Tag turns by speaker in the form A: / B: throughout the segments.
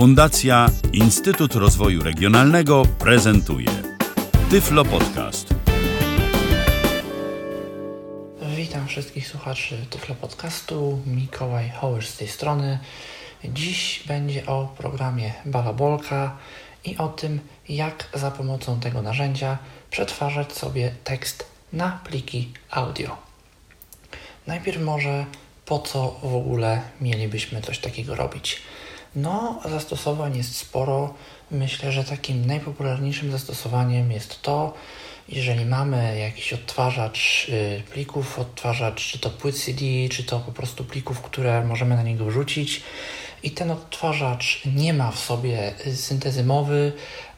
A: Fundacja Instytut Rozwoju Regionalnego prezentuje Tyflo Podcast.
B: Witam wszystkich słuchaczy Tyflo Podcastu. Mikołaj Hołysz z tej strony. Dziś będzie o programie Balabolka i o tym, jak za pomocą tego narzędzia przetwarzać sobie tekst na pliki audio. Najpierw może po co w ogóle mielibyśmy coś takiego robić? No, zastosowań jest sporo. Myślę, że takim najpopularniejszym zastosowaniem jest to, jeżeli mamy jakiś odtwarzacz y, plików, odtwarzacz czy to płyt CD, czy to po prostu plików, które możemy na niego wrzucić i ten odtwarzacz nie ma w sobie syntezy mowy,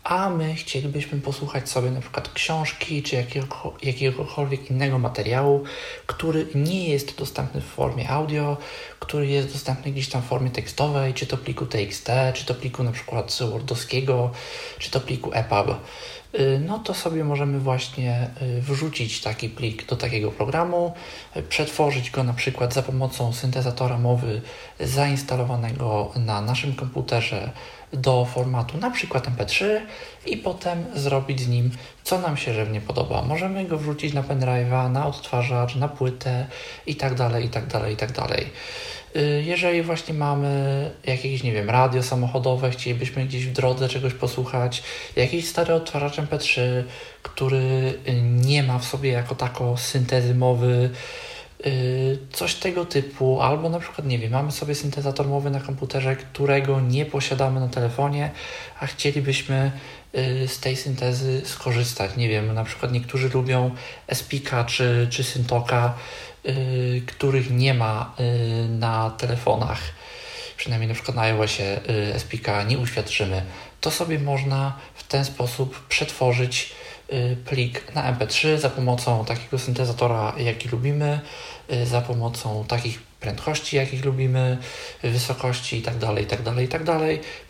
B: a my chcielibyśmy posłuchać sobie na przykład książki czy jakiego, jakiegokolwiek innego materiału, który nie jest dostępny w formie audio, który jest dostępny gdzieś tam w formie tekstowej, czy to pliku TXT, czy to pliku na przykład Wordowskiego, czy to pliku EPUB. Y, no to sobie możemy właśnie y, wrzucić taki plik do takiego programu, przetworzyć go na przykład za pomocą syntezatora mowy zainstalowanego na naszym komputerze do formatu na przykład MP3 i potem zrobić z nim co nam się żywnie podoba. Możemy go wrzucić na pendrive'a, na odtwarzacz, na płytę i tak dalej, i tak dalej, i tak dalej. Y, jeżeli właśnie mamy jakieś, nie wiem, radio samochodowe, chcielibyśmy gdzieś w drodze czegoś posłuchać, jakiś stary odtwarzacz MP3, który nie ma w sobie jako tako syntezy mowy, coś tego typu, albo na przykład, nie wiem, mamy sobie syntezator mowy na komputerze, którego nie posiadamy na telefonie, a chcielibyśmy y, z tej syntezy skorzystać. Nie wiem, na przykład niektórzy lubią Espika czy, czy Syntoka, Y, których nie ma y, na telefonach, przynajmniej na przykład na iOSie y, SPK nie uświadczymy, to sobie można w ten sposób przetworzyć plik na MP3 za pomocą takiego syntezatora, jaki lubimy, za pomocą takich prędkości, jakich lubimy, wysokości itd., itd., itd.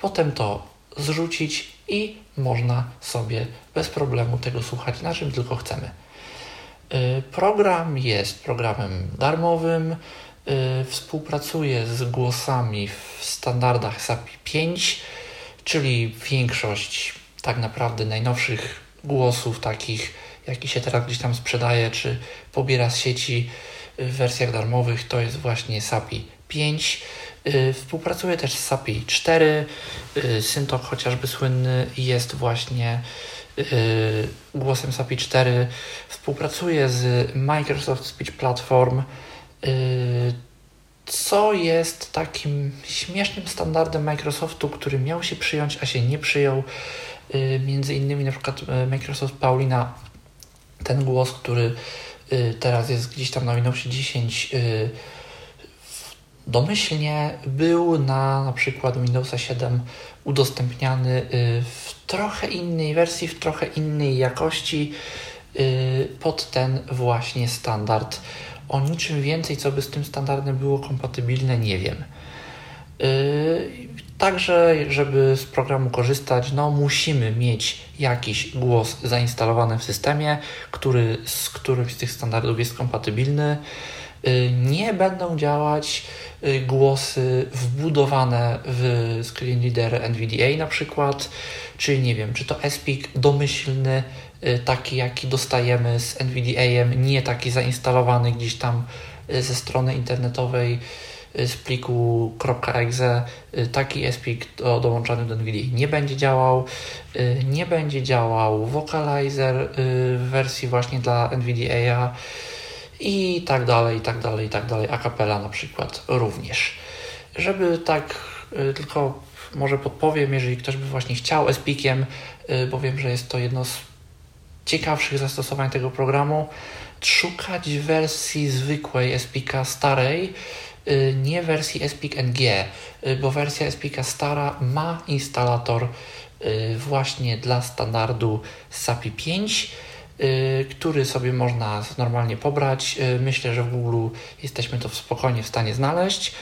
B: Potem to zrzucić i można sobie bez problemu tego słuchać na czym tylko chcemy. Y, program jest programem darmowym, y, współpracuje z głosami w standardach SAPI 5, czyli większość tak naprawdę najnowszych głosów takich, jaki się teraz gdzieś tam sprzedaje, czy pobiera z sieci w wersjach darmowych, to jest właśnie SAPI 5. Y, współpracuje też z SAPI 4. Syntok chociażby słynny jest właśnie Yy, głosem SAPI 4 współpracuje z Microsoft Speech Platform, co jest takim śmiesznym standardem Microsoftu, który miał się przyjąć, a się nie przyjął. Między innymi na przykład Microsoft Paulina, ten głos, który teraz jest gdzieś tam na Windowsie 10 domyślnie był na na przykład Windowsa 7 udostępniany w trochę innej wersji, w trochę innej jakości y, pod ten właśnie standard. O niczym więcej, co by z tym standardem było kompatybilne, nie wiem. Y, także, żeby z programu korzystać, no musimy mieć jakiś głos zainstalowany w systemie, który z którymś z tych standardów jest kompatybilny. Y, nie będą działać głosy wbudowane w screen reader NVDA na przykład, czyli nie wiem, czy to SPIC domyślny, y, taki jaki dostajemy z NVDA-em, nie taki zainstalowany gdzieś tam y, ze strony internetowej y, z pliku .exe, taki SPIC do, dołączony do NVDA nie będzie działał, nie będzie działał Vocalizer w wersji właśnie dla NVDA i tak dalej, i tak dalej, i tak dalej, a capella na przykład również. Żeby tak tylko może podpowiem, jeżeli ktoś by właśnie chciał SPIC-iem, y, bo wiem, że jest to jedno z ciekawszych zastosowań tego programu, szukać wersji zwykłej SPIC starej, y, nie wersji SPIC NG, y, bo wersja SPIC stara ma instalator właśnie dla standardu SAPI 5 który sobie można normalnie pobrać. Myślę, że w Google jesteśmy to spokojnie w stanie znaleźć.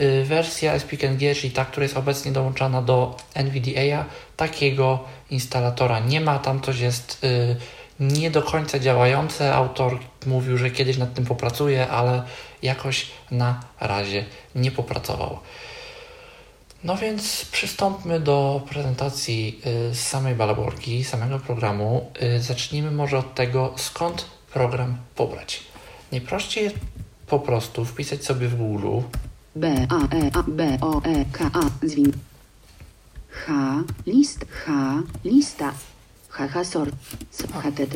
B: Y, wersja SPKNG, czyli ta, która jest obecnie dołączana do NVDA, takiego instalatora nie ma. Tam coś jest y, nie do końca działające. Autor mówił, że kiedyś nad tym popracuje, ale jakoś na razie nie popracował. No więc przystąpmy do prezentacji y, samej balaborki, samego programu. Y, zacznijmy może od tego, skąd program pobrać. Najprościej jest po prostu wpisać sobie w Google
C: B A E A B O E K A zwin H list H lista H Hasor HTT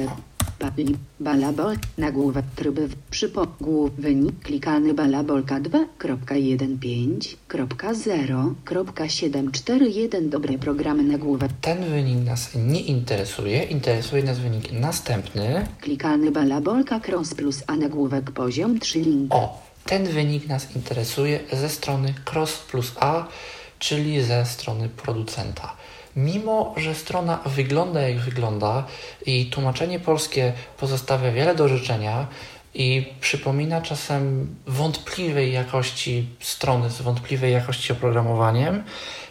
C: Babli Balabol nagłówek tryby przypogłów wynik klikalny balabolka 2.1.5.0.741 dobre programy nagłówek
B: ten wynik nas nie interesuje, interesuje nas wynik następny.
C: klikalny balabolka cross plus a nagłówek poziom 3 link
B: O, ten wynik nas interesuje ze strony Cross plus A, czyli ze strony producenta. Mimo, że strona wygląda jak wygląda i tłumaczenie polskie pozostawia wiele do życzenia i przypomina czasem wątpliwej jakości strony z wątpliwej jakości oprogramowaniem,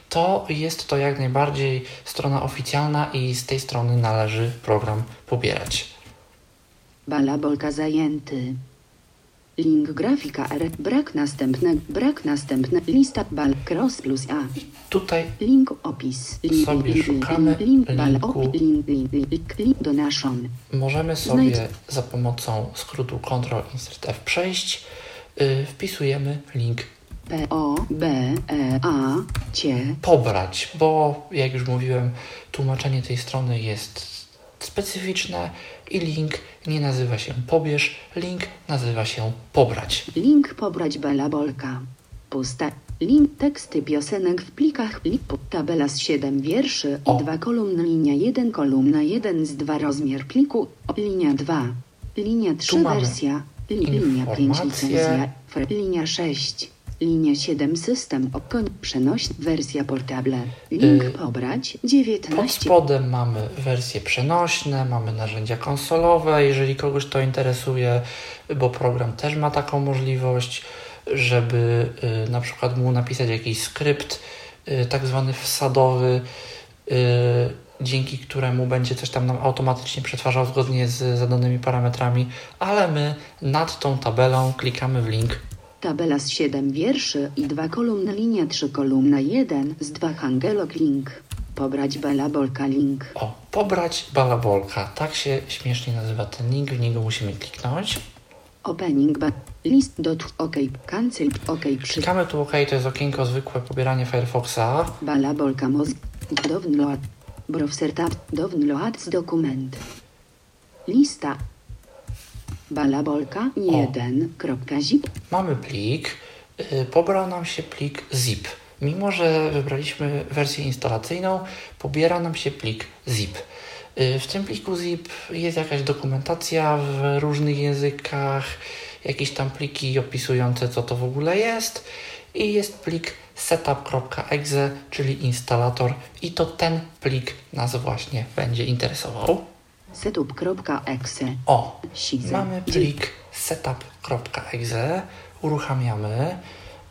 B: to jest to jak najbardziej strona oficjalna i z tej strony należy program pobierać.
C: Balabolka zajęty. Link grafika R. Brak następne. Brak następne. Lista bal. Cross plus A.
B: Tutaj
C: Link opis. Link,
B: Sobie
C: link,
B: szukamy
C: link, bal, op, link, link, link, link donation.
B: Możemy
C: Znajdź-
B: sobie za pomocą skrótu Ctrl Insert F przejść. Yy, wpisujemy link
C: P O B E A Cie.
B: pobrać, bo jak już mówiłem, tłumaczenie tej strony jest specyficzne i link nie nazywa się pobierz, link nazywa się pobrać.
C: Link pobrać balabolka. Pusta. Link teksty piosenek w plikach plik tabela z 7 wierszy
B: O.
C: i 2 kolumny linia 1 kolumna 1 z 2 rozmiar pliku linia 2 linia 3
B: mamy
C: wersja li, linia 5
B: informacje.
C: licencja linia 6 linia 7 system okoń przenoś wersja portable. Link
B: Y,
C: pobrać
B: Pod
C: 19
B: spodem mamy wersje przenośne, mamy narzędzia konsolowe, jeżeli kogoś to interesuje, bo program też ma taką możliwość, żeby y, na przykład mu napisać jakiś skrypt, y, tak zwany wsadowy, y, dzięki któremu będzie coś tam nam automatycznie przetwarzał zgodnie z zadanymi parametrami, ale my nad tą tabelą klikamy w link
C: tabela z 7 wierszy i 2 kolumny linia 3 kolumna 1 z 2 hangelog link pobrać balabolka link
B: O, pobrać balabolka. Tak się śmiesznie nazywa ten link, w niego musimy kliknąć.
C: Opening ba list dot ok cancel ok przy
B: Klikamy tu OK, to jest okienko zwykłe pobieranie Firefoxa.
C: balabolka moz download browser tab download z dokument lista balabolka 1.zip
B: Mamy plik, yy, pobrał nam się plik zip. Mimo, że wybraliśmy wersję instalacyjną, pobiera nam się plik zip. Yy, W tym pliku zip jest jakaś dokumentacja w różnych językach, jakieś tam pliki opisujące co to w ogóle jest i jest plik setup.exe, czyli instalator i to ten plik nas właśnie będzie interesował.
C: setup.exe
B: O,
C: Size.
B: mamy plik setup.exe, uruchamiamy.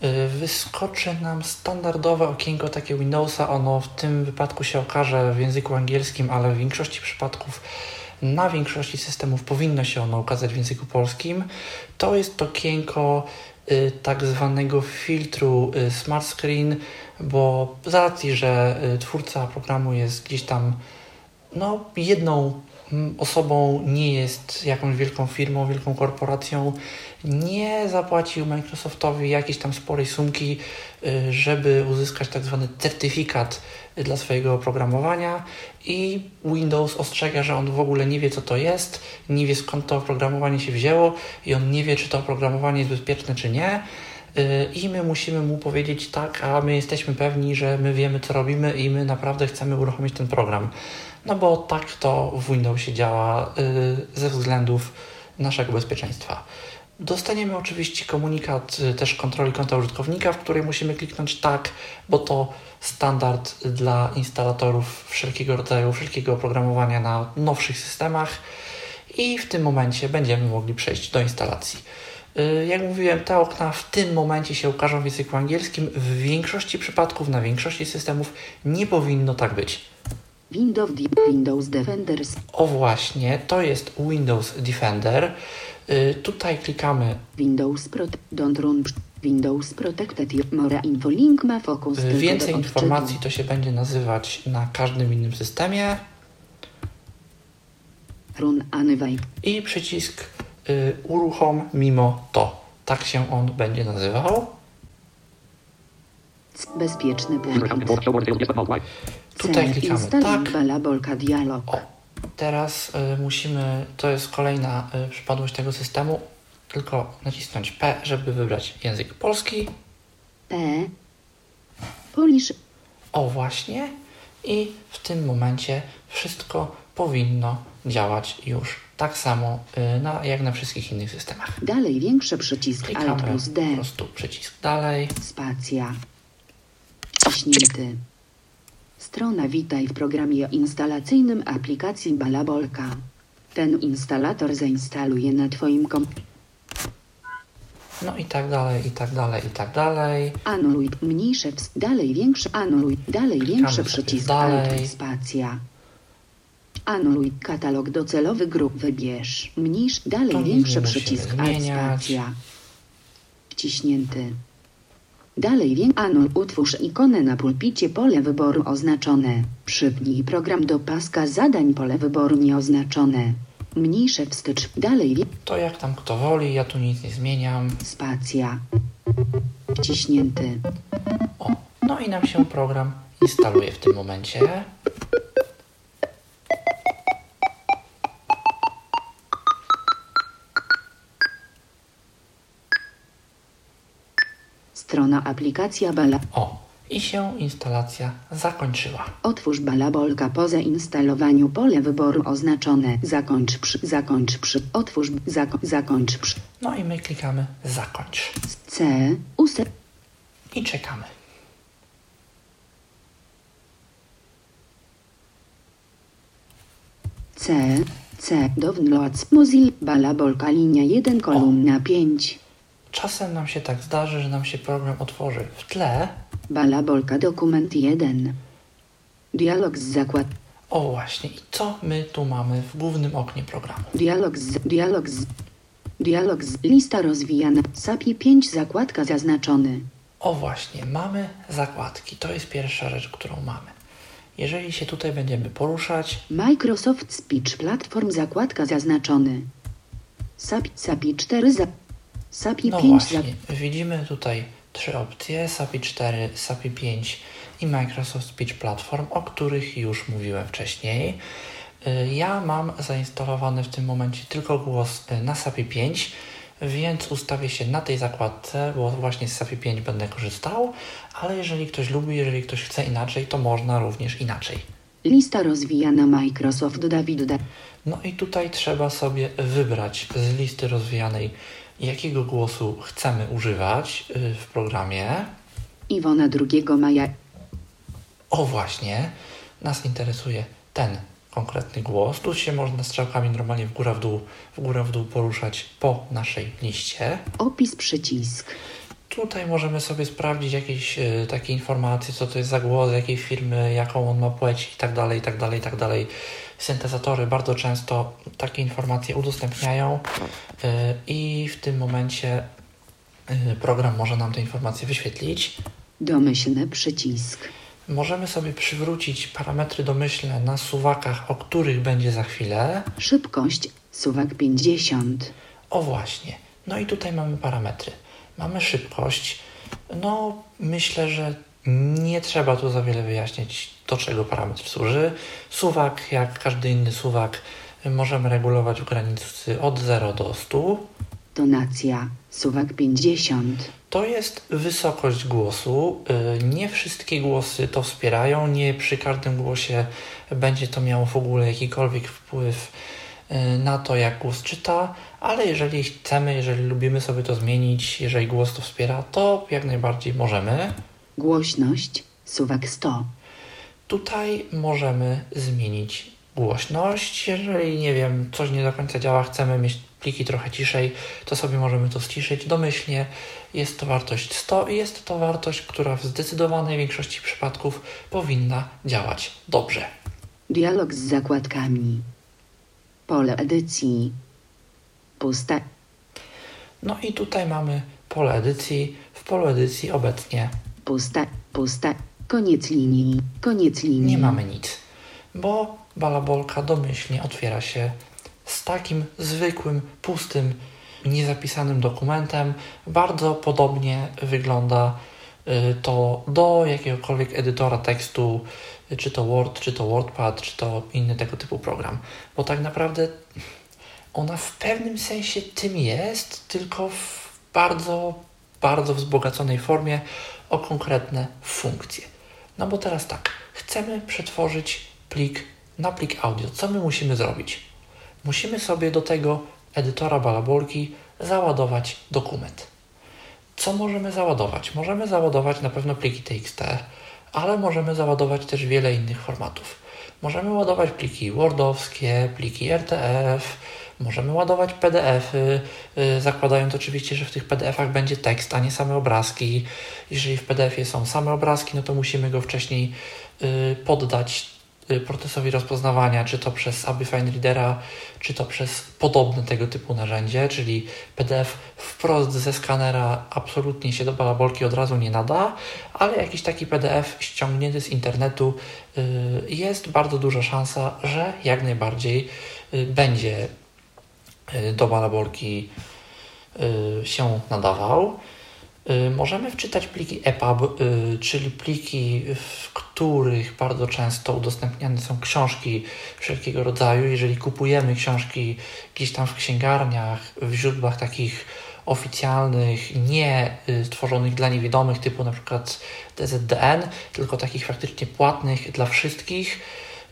B: Y, Wyskoczy nam standardowe okienko takie Windowsa. Ono w tym wypadku się okaże w języku angielskim, ale w większości przypadków na większości systemów powinno się ono ukazać w języku polskim. To jest okienko y, tak zwanego filtru y, Smart Screen, bo z racji, że y, twórca programu jest gdzieś tam no, jedną osobą nie jest jakąś wielką firmą, wielką korporacją, nie zapłacił Microsoftowi jakiejś tam sporej sumki, y, żeby uzyskać tak zwany certyfikat dla swojego oprogramowania i Windows ostrzega, że on w ogóle nie wie co to jest, nie wie skąd to oprogramowanie się wzięło i on nie wie czy to oprogramowanie jest bezpieczne czy nie. Y, I my musimy mu powiedzieć tak, a my jesteśmy pewni, że my wiemy co robimy i my naprawdę chcemy uruchomić ten program. No bo tak to w Windowsie działa y, ze względów naszego bezpieczeństwa. Dostaniemy oczywiście komunikat y, też kontroli konta użytkownika, w której musimy kliknąć tak, bo to standard dla instalatorów wszelkiego rodzaju, wszelkiego oprogramowania na nowszych systemach i w tym momencie będziemy mogli przejść do instalacji. Y, Jak mówiłem, te okna w tym momencie się ukażą w języku angielskim. W większości przypadków, na większości systemów nie powinno tak być.
C: Windows, Windows Defenders
B: O właśnie, to jest Windows Defender. Y, Tutaj klikamy
C: Windows Pro Don't Run Windows Protected More Info link ma
B: Y,
C: tylko
B: Więcej informacji to się będzie nazywać na każdym innym systemie
C: Run Anyway.
B: i przycisk y, uruchom mimo to. Tak się on będzie nazywał.
C: Bezpieczny punkt.
B: Tutaj klikamy tak.
C: Balabolka dialog.
B: O, teraz y, musimy, to jest kolejna y, przypadłość tego systemu, tylko nacisnąć P, żeby wybrać język polski.
C: P. Polish.
B: O właśnie. I w tym momencie wszystko powinno działać już tak samo y, na, jak na wszystkich innych systemach.
C: Dalej większy przycisk Alt
B: Klikamy
C: plus D.
B: po prostu przycisk dalej.
C: Spacja. Wciśnięty. Strona Witaj w programie instalacyjnym aplikacji Balabolka. Ten instalator zainstaluje na Twoim komputerze.
B: No i tak dalej, i tak dalej, i tak dalej.
C: Anuluj mniejsze dalej większy anuluj dalej większy
B: sobie
C: przycisk
B: dalej.
C: Alt spacja. Anuluj katalog docelowy grup wybierz. Mniejszy dalej
B: nic
C: większy przycisk Alt spacja. Wciśnięty. Dalej wię anul utwórz ikonę na pulpicie pole wyboru oznaczone. Przypnij program do paska zadań pole wyboru nieoznaczone. Mniejsze wstecz dalej wie
B: To jak tam kto woli, ja tu nic nie zmieniam.
C: spacja. Wciśnięty.
B: O, no i nam się program instaluje w tym momencie.
C: Strona aplikacja Bala.
B: O, i się instalacja zakończyła.
C: Otwórz balabolka po zainstalowaniu pole wyboru oznaczone. Zakończ przy, zakończ przy, otwórz, zako, zakończ przy.
B: No i my klikamy zakończ.
C: C, use,
B: I czekamy.
C: C, C, downloads, Mozilla, balabolka linia 1, kolumna 5.
B: Czasem nam się tak zdarzy, że nam się program otworzy w tle.
C: Balabolka dokument 1. Dialog z zakład,
B: O właśnie, i co my tu mamy w głównym oknie programu?
C: dialog z, dialog z, dialog z, lista rozwijana, SAPI 5 zakładka zaznaczony.
B: O właśnie, mamy zakładki. To jest pierwsza rzecz, którą mamy. Jeżeli się tutaj będziemy poruszać,
C: Microsoft Speech Platform zakładka zaznaczony. SAPI, SAPI 4 za, SAPI
B: no
C: 5 za,
B: właśnie, widzimy tutaj trzy opcje, SAPI 4, SAPI 5 i Microsoft Speech Platform, o których już mówiłem wcześniej. Y, Ja mam zainstalowany w tym momencie tylko głos y, na SAPI 5, więc ustawię się na tej zakładce, bo właśnie z SAPI 5 będę korzystał, ale jeżeli ktoś lubi, jeżeli ktoś chce inaczej, to można również inaczej.
C: lista rozwijana Microsoft Dawid da,
B: No i tutaj trzeba sobie wybrać z listy rozwijanej, jakiego głosu chcemy używać y, w programie.
C: Iwona 2 maja,
B: O właśnie, nas interesuje ten konkretny głos. Tu się można strzałkami normalnie w górę, w dół, w górę, w dół poruszać po naszej liście.
C: opis przycisk,
B: Tutaj możemy sobie sprawdzić jakieś y, takie informacje, co to jest za głos, jakiej firmy, jaką on ma płeć i tak dalej, i tak dalej, i tak dalej. Syntezatory bardzo często takie informacje udostępniają y, i w tym momencie y, program może nam te informacje wyświetlić.
C: domyślny przycisk,
B: Możemy sobie przywrócić parametry domyślne na suwakach, o których będzie za chwilę.
C: szybkość, suwak 50,
B: O właśnie. No i tutaj mamy parametry. Mamy szybkość. No, myślę, że nie trzeba tu za wiele wyjaśniać, do czego parametr służy. Suwak, jak każdy inny suwak, możemy regulować w granicy od 0 do 100.
C: tonacja, suwak 50,
B: To jest wysokość głosu. Y, Nie wszystkie głosy to wspierają, nie przy każdym głosie będzie to miało w ogóle jakikolwiek wpływ y, na to, jak głos czyta, ale jeżeli chcemy, jeżeli lubimy sobie to zmienić, jeżeli głos to wspiera, to jak najbardziej możemy.
C: głośność, suwak 100,
B: Tutaj możemy zmienić głośność. Jeżeli, nie wiem, coś nie do końca działa, chcemy mieć pliki trochę ciszej, to sobie możemy to ściszyć domyślnie. Jest to wartość 100 i jest to wartość, która w zdecydowanej większości przypadków powinna działać dobrze.
C: dialog z zakładkami, pole edycji, pusta,
B: No i tutaj mamy pole edycji. W polu edycji obecnie
C: Pusta, pusta. Koniec linii. Koniec linii.
B: nie mamy nic, bo balabolka domyślnie otwiera się z takim zwykłym, pustym, niezapisanym dokumentem. Bardzo podobnie wygląda y, to do jakiegokolwiek edytora tekstu, czy to Word, czy to WordPad, czy to inny tego typu program. Bo tak naprawdę ona w pewnym sensie tym jest, tylko w bardzo, bardzo wzbogaconej formie o konkretne funkcje. No bo teraz tak, chcemy przetworzyć plik na plik audio. Co my musimy zrobić? Musimy sobie do tego edytora balabolki załadować dokument. Co możemy załadować? Możemy załadować na pewno pliki TXT, ale możemy załadować też wiele innych formatów. Możemy ładować pliki Wordowskie, pliki RTF, możemy ładować PDFy, yy, zakładając oczywiście, że w tych PDF-ach będzie tekst, a nie same obrazki. Jeżeli w PDF-ie są same obrazki, no to musimy go wcześniej yy, poddać yy, procesowi rozpoznawania, czy to przez ABI Fine Readera, czy to przez podobne tego typu narzędzie, czyli PDF wprost ze skanera absolutnie się do balabolki od razu nie nada, ale jakiś taki PDF ściągnięty z internetu jest bardzo duża szansa, że jak najbardziej będzie do balabolki yy, się nadawał. Y, Możemy wczytać pliki EPUB, y, czyli pliki, w których bardzo często udostępniane są książki wszelkiego rodzaju. Jeżeli kupujemy książki gdzieś tam w księgarniach, w źródłach takich oficjalnych, nie y, stworzonych dla niewidomych, typu na przykład DZDN, tylko takich faktycznie płatnych dla wszystkich,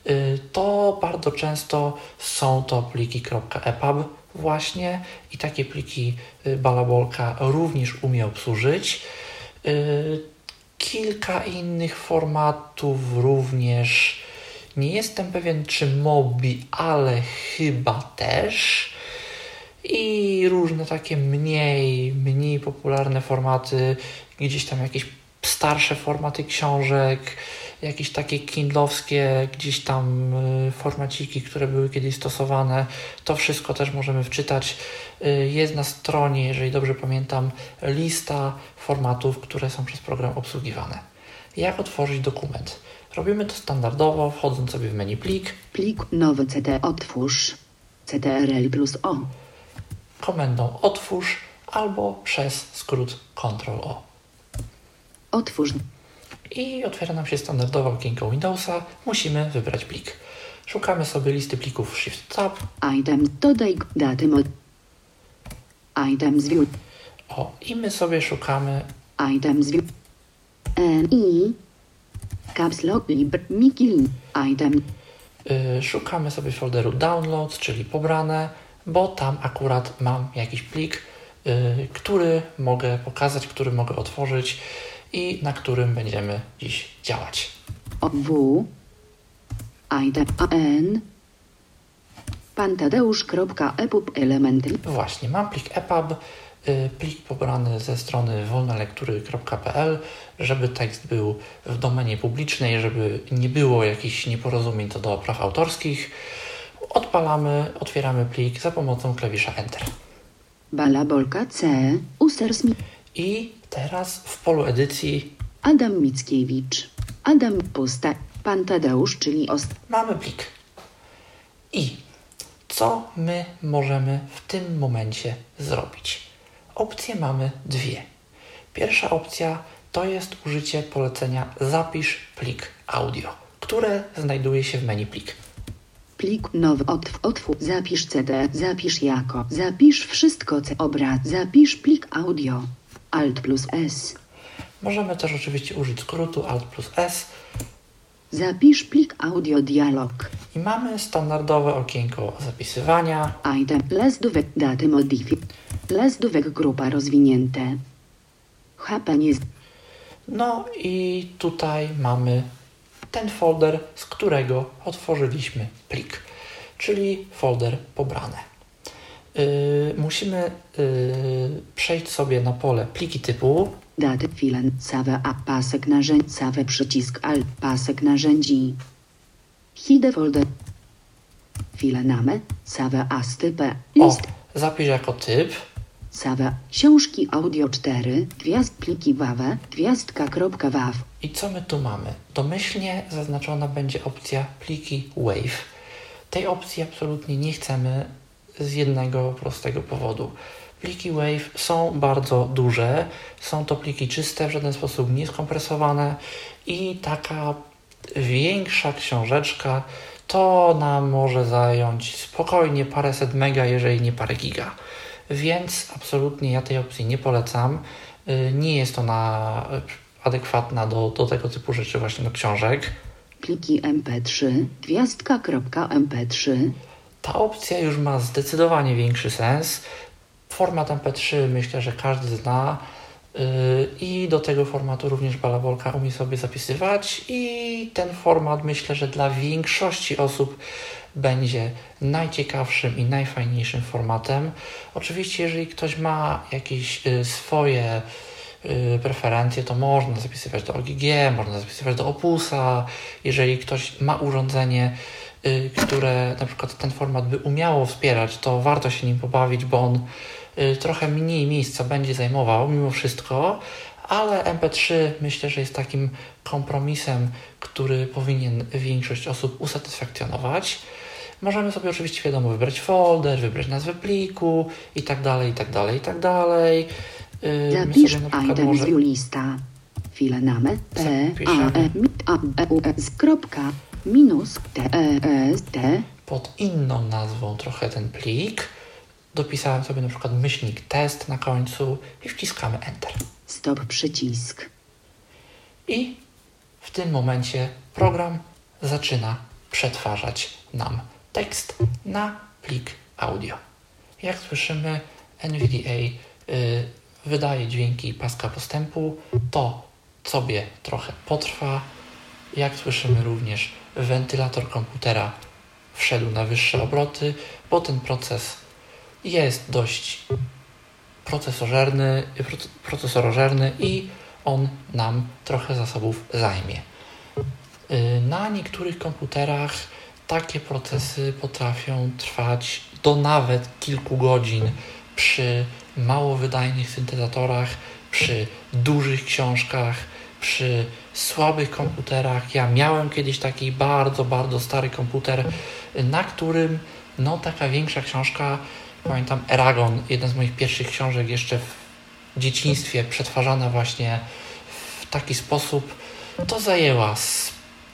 B: y, to bardzo często są to pliki .epub właśnie i takie pliki y, Balabolka również umie obsłużyć. Y, Kilka innych formatów również. Nie jestem pewien, czy Mobi, ale chyba też. I różne takie mniej, mniej popularne formaty, gdzieś tam jakieś starsze formaty książek, jakieś takie kindlowskie, gdzieś tam y, formaciki, które były kiedyś stosowane. To wszystko też możemy wczytać. Y, Jest na stronie, jeżeli dobrze pamiętam, lista formatów, które są przez program obsługiwane. Jak otworzyć dokument? Robimy to standardowo, wchodząc sobie w menu plik,
C: Plik nowy CD otwórz. CTRL plus O.
B: komendą otwórz albo przez skrót Ctrl-O.
C: Otwórz.
B: I otwiera nam się standardowe okienko Windowsa. Musimy wybrać plik. Szukamy sobie listy plików Shift Tab.
C: Item. Dodaj daty mod. Items view.
B: O, i my sobie szukamy
C: Items view. N I. Caps lock lib Mikil. Item.
B: yy, szukamy sobie folderu Downloads, czyli pobrane, bo tam akurat mam jakiś plik, yy, który mogę pokazać, który mogę otworzyć i na którym będziemy dziś działać.
C: O W. Item. A N. Pantadeusz.epub element.
B: Właśnie, mam plik EPUB, y, plik pobrany ze strony wolnolektury.pl, żeby tekst był w domenie publicznej, żeby nie było jakichś nieporozumień co do praw autorskich. Odpalamy, otwieramy plik za pomocą klawisza Enter.
C: Balabolka C. Users mi.
B: I teraz w polu edycji
C: Adam Mickiewicz. Adam Pusta. Pan Tadeusz, czyli ost.
B: mamy plik. I co my możemy w tym momencie zrobić? Opcje mamy dwie. Pierwsza opcja to jest użycie polecenia zapisz plik audio, które znajduje się w menu plik.
C: Plik nowy otw, otwórz, zapisz CD, zapisz jako, zapisz wszystko C, obraz, zapisz plik audio. Alt plus S.
B: Możemy też oczywiście użyć skrótu Alt plus S
C: Zapisz plik audio dialog.
B: i mamy standardowe okienko zapisywania.
C: Item, lezdówek, daty modify. Lezdówek grupa rozwinięte. HP nie.
B: No i tutaj mamy ten folder, z którego otworzyliśmy plik, czyli folder pobrane. Yy, musimy yy, przejść sobie na pole pliki typu,
C: Daty filen, save a pasek narzędzi, save przycisk alt, pasek narzędzi. Hide folder. File name, save a stypę,
B: o,
C: list,
B: zapisz jako typ,
C: Sawa, książki audio 4, gwiazd pliki wawe, gwiazdka.waw.
B: I co my tu mamy? Domyślnie zaznaczona będzie opcja pliki WAV. Tej opcji absolutnie nie chcemy z jednego prostego powodu. Pliki WAV są bardzo duże, są to pliki czyste, w żaden sposób nie skompresowane i taka większa książeczka to nam może zająć spokojnie paręset mega, jeżeli nie parę giga. Więc absolutnie ja tej opcji nie polecam. Y, nie jest ona adekwatna do, do tego typu rzeczy, właśnie do książek.
C: Pliki mp3, gwiazdka.mp3.
B: Ta opcja już ma zdecydowanie większy sens. Format MP3 myślę, że każdy zna yy, i do tego formatu również Balabolka umie sobie zapisywać i ten format myślę, że dla większości osób będzie najciekawszym i najfajniejszym formatem. Oczywiście, jeżeli ktoś ma jakieś yy, swoje yy, preferencje, to można zapisywać do OGG, można zapisywać do Opusa. Jeżeli ktoś ma urządzenie, y, które na przykład ten format by umiało wspierać, to warto się nim pobawić, bo on y, trochę mniej miejsca będzie zajmował mimo wszystko, ale MP3 myślę, że jest takim kompromisem, który powinien większość osób usatysfakcjonować. Możemy sobie oczywiście wiadomo wybrać folder, wybrać nazwę pliku i tak dalej, i tak dalej, i tak dalej. My
C: Zapisz
B: sobie na
C: item
B: może-
C: z lista. File name p a e a e u s kropka minus t e t
B: pod inną nazwą trochę ten plik. Dopisałem sobie na przykład myślnik test na końcu i wciskamy Enter.
C: stop przycisk.
B: I w tym momencie program zaczyna przetwarzać nam tekst na plik audio. Jak słyszymy, NVDA y, wydaje dźwięki paska postępu. To sobie trochę potrwa. Jak słyszymy również, wentylator komputera wszedł na wyższe obroty, bo ten proces jest dość procesożerny, proce- procesorożerny i on nam trochę zasobów zajmie. Y, Na niektórych komputerach takie procesy potrafią trwać do nawet kilku godzin przy mało wydajnych syntezatorach, przy dużych książkach, przy słabych komputerach. Ja miałem kiedyś taki bardzo, bardzo stary komputer, na którym no taka większa książka, pamiętam Eragon, jedna z moich pierwszych książek jeszcze w dzieciństwie, przetwarzana właśnie w taki sposób, to zajęła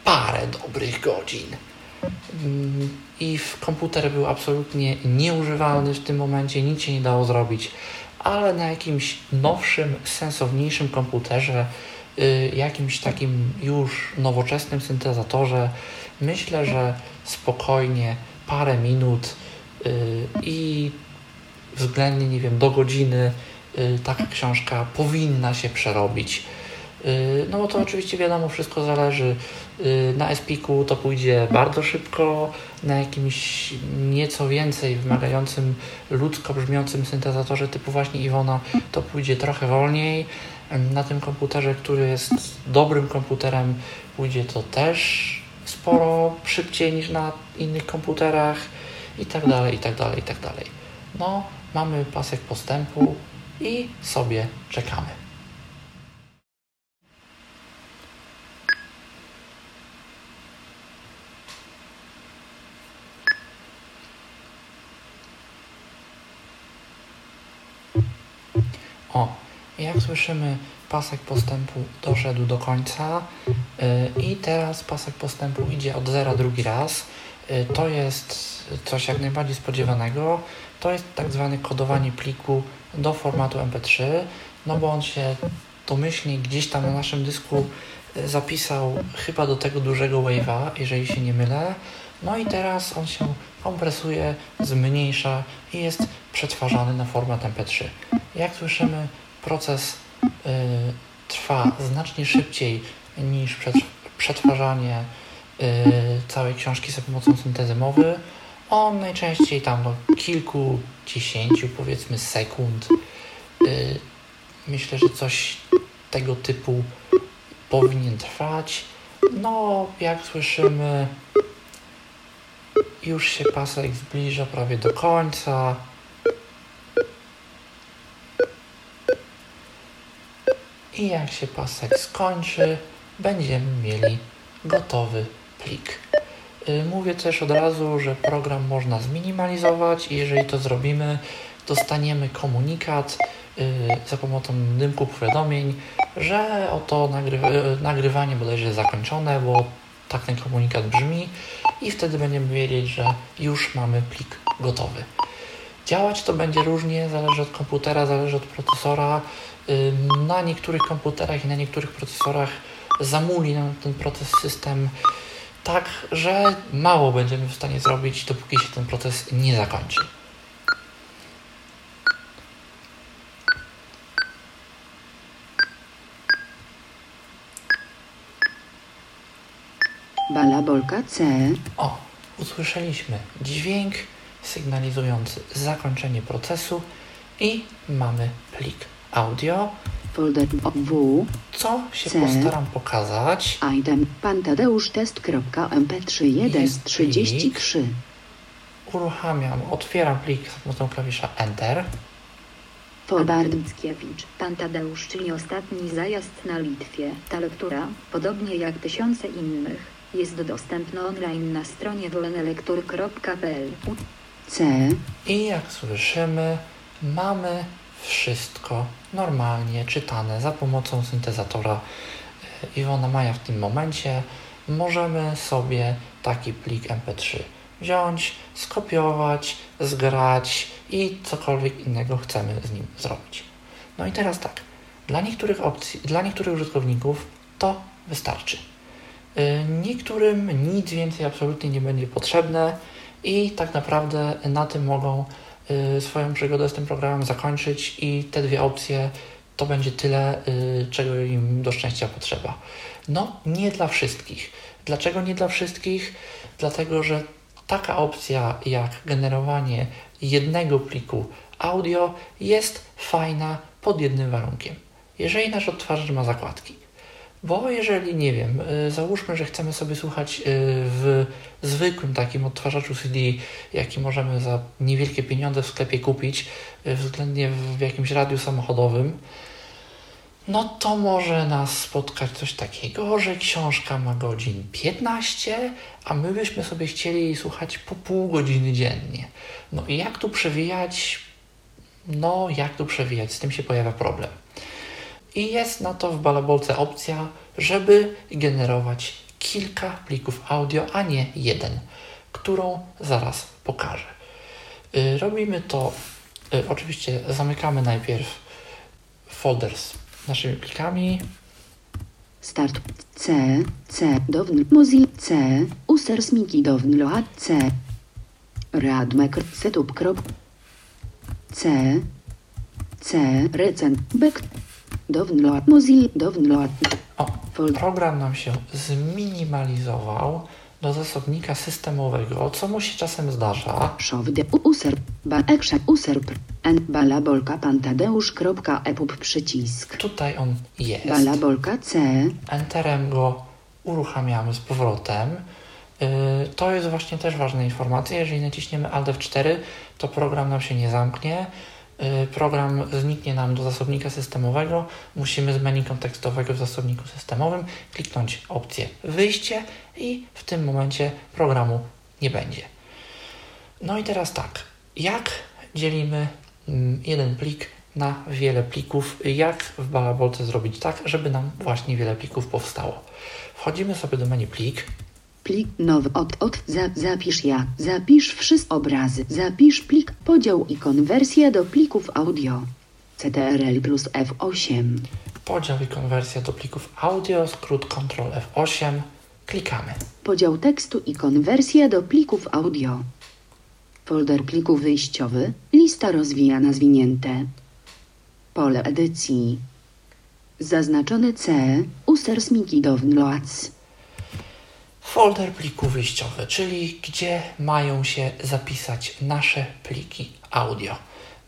B: parę dobrych godzin. Mm, I komputer był absolutnie nieużywalny w tym momencie, nic się nie dało zrobić, ale na jakimś nowszym, sensowniejszym komputerze, jakimś takim już nowoczesnym syntezatorze, myślę, że spokojnie parę minut y, i względnie, nie wiem, do godziny y, taka książka powinna się przerobić. Y, No bo to oczywiście wiadomo, wszystko zależy. Y, Na Espiku to pójdzie bardzo szybko, na jakimś nieco więcej wymagającym ludzko brzmiącym syntezatorze typu właśnie Iwona to pójdzie trochę wolniej. Na tym komputerze, który jest dobrym komputerem, pójdzie to też sporo szybciej niż na innych komputerach i tak dalej, i tak dalej, i tak dalej. No, mamy pasek postępu i sobie czekamy. O, jak słyszymy, pasek postępu doszedł do końca yy, i teraz pasek postępu idzie od zera drugi raz. Yy, to jest coś jak najbardziej spodziewanego. To jest tak zwane kodowanie pliku do formatu MP3, no bo on się domyślnie gdzieś tam na naszym dysku yy, zapisał chyba do tego dużego wave'a, jeżeli się nie mylę. No i teraz on się kompresuje, zmniejsza i jest przetwarzany na format MP3. Jak słyszymy, proces y, trwa znacznie szybciej niż przetw- przetwarzanie y, całej książki za pomocą syntezy mowy. On najczęściej tam do kilkudziesięciu, powiedzmy, sekund. Y, myślę, że coś tego typu powinien trwać. No, jak słyszymy, już się pasek zbliża prawie do końca. I jak się pasek skończy, będziemy mieli gotowy plik. Y, mówię też od razu, że program można zminimalizować i jeżeli to zrobimy, dostaniemy komunikat y, za pomocą dymku powiadomień, że oto nagry nagrywanie bodajże zakończone, bo tak ten komunikat brzmi i wtedy będziemy wiedzieć, że już mamy plik gotowy. Działać to będzie różnie, zależy od komputera, zależy od procesora. Na niektórych komputerach i na niektórych procesorach zamuli nam ten proces system tak, że mało będziemy w stanie zrobić, dopóki się ten proces nie zakończy.
C: Balabolka C.
B: O, usłyszeliśmy dźwięk sygnalizujący zakończenie procesu i mamy plik audio,
C: Folder W.
B: co się
C: C.
B: postaram pokazać.
C: Item pantadeusz test.mp3
B: Jest
C: 1.33.
B: Uruchamiam, otwieram plik za pomocą klawisza Enter.
C: Fobard
D: Mickiewicz, Pan Tadeusz, czyli ostatni zajazd na Litwie. Ta lektura, podobnie jak tysiące innych, jest dostępna online na stronie wolnelektury.pl.
C: C.
B: I jak słyszymy, mamy wszystko normalnie czytane za pomocą syntezatora e, Iwona Maja w tym momencie. Możemy sobie taki plik MP3 wziąć, skopiować, zgrać i cokolwiek innego chcemy z nim zrobić. No i teraz tak, dla niektórych opcji, dla niektórych użytkowników to wystarczy. Y, Niektórym nic więcej absolutnie nie będzie potrzebne i tak naprawdę na tym mogą swoją przygodę z tym programem zakończyć i te dwie opcje to będzie tyle, y, czego im do szczęścia potrzeba. No, nie dla wszystkich. Dlaczego nie dla wszystkich? Dlatego, że taka opcja jak generowanie jednego pliku audio jest fajna pod jednym warunkiem. Jeżeli nasz odtwarzacz ma zakładki. Bo jeżeli, nie wiem, y, załóżmy, że chcemy sobie słuchać y, w zwykłym takim odtwarzaczu CD, jaki możemy za niewielkie pieniądze w sklepie kupić, y, względnie w jakimś radiu samochodowym, no to może nas spotkać coś takiego, że książka ma godzin 15, a my byśmy sobie chcieli jej słuchać po pół godziny dziennie. No i jak tu przewijać? No, jak tu przewijać? Z tym się pojawia problem. I jest na to w balabolce opcja, żeby generować kilka plików audio, a nie jeden, którą zaraz pokażę. Y, Robimy to, y, oczywiście zamykamy najpierw folder z naszymi plikami.
C: Start C. C. Down Mozilla C. User Smiki Download C. Radmek Setup. krop. C. C. Recent. Back. Download Mozilla Download.
B: O, program nam się zminimalizował do zasobnika systemowego, co mu się czasem zdarza.
C: N balabolka przycisk
B: Tutaj on jest.
C: balabolka c
B: Enterem go uruchamiamy z powrotem. Yy, To jest właśnie też ważna informacja. Jeżeli naciśniemy Alt F4, to program nam się nie zamknie. Yy, Program zniknie nam do zasobnika systemowego. Musimy z menu kontekstowego w zasobniku systemowym kliknąć opcję wyjście i w tym momencie programu nie będzie. No i teraz tak, jak dzielimy mm, jeden plik na wiele plików, jak w balabolce zrobić tak, żeby nam właśnie wiele plików powstało. Wchodzimy sobie do menu plik,
C: plik nowy. Od od za, zapisz ja. Zapisz wszystkie obrazy. Zapisz plik podział i konwersja do plików audio. CTRL plus F8
B: podział i konwersja do plików audio, skrót Ctrl F8, klikamy.
C: podział tekstu i konwersja do plików audio. Folder plików wyjściowy. Lista rozwijana zwinięte pole edycji. Zaznaczone C. User smiki downloads
B: Folder pliku wyjściowy, czyli gdzie mają się zapisać nasze pliki audio.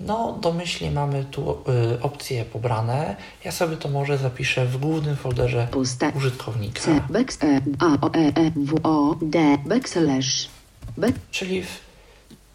B: No, domyślnie mamy tu y, opcje pobrane. Ja sobie to może zapiszę w głównym folderze
C: Puste.
B: użytkownika,
C: C back e a o e e w o d backslash back
B: czyli w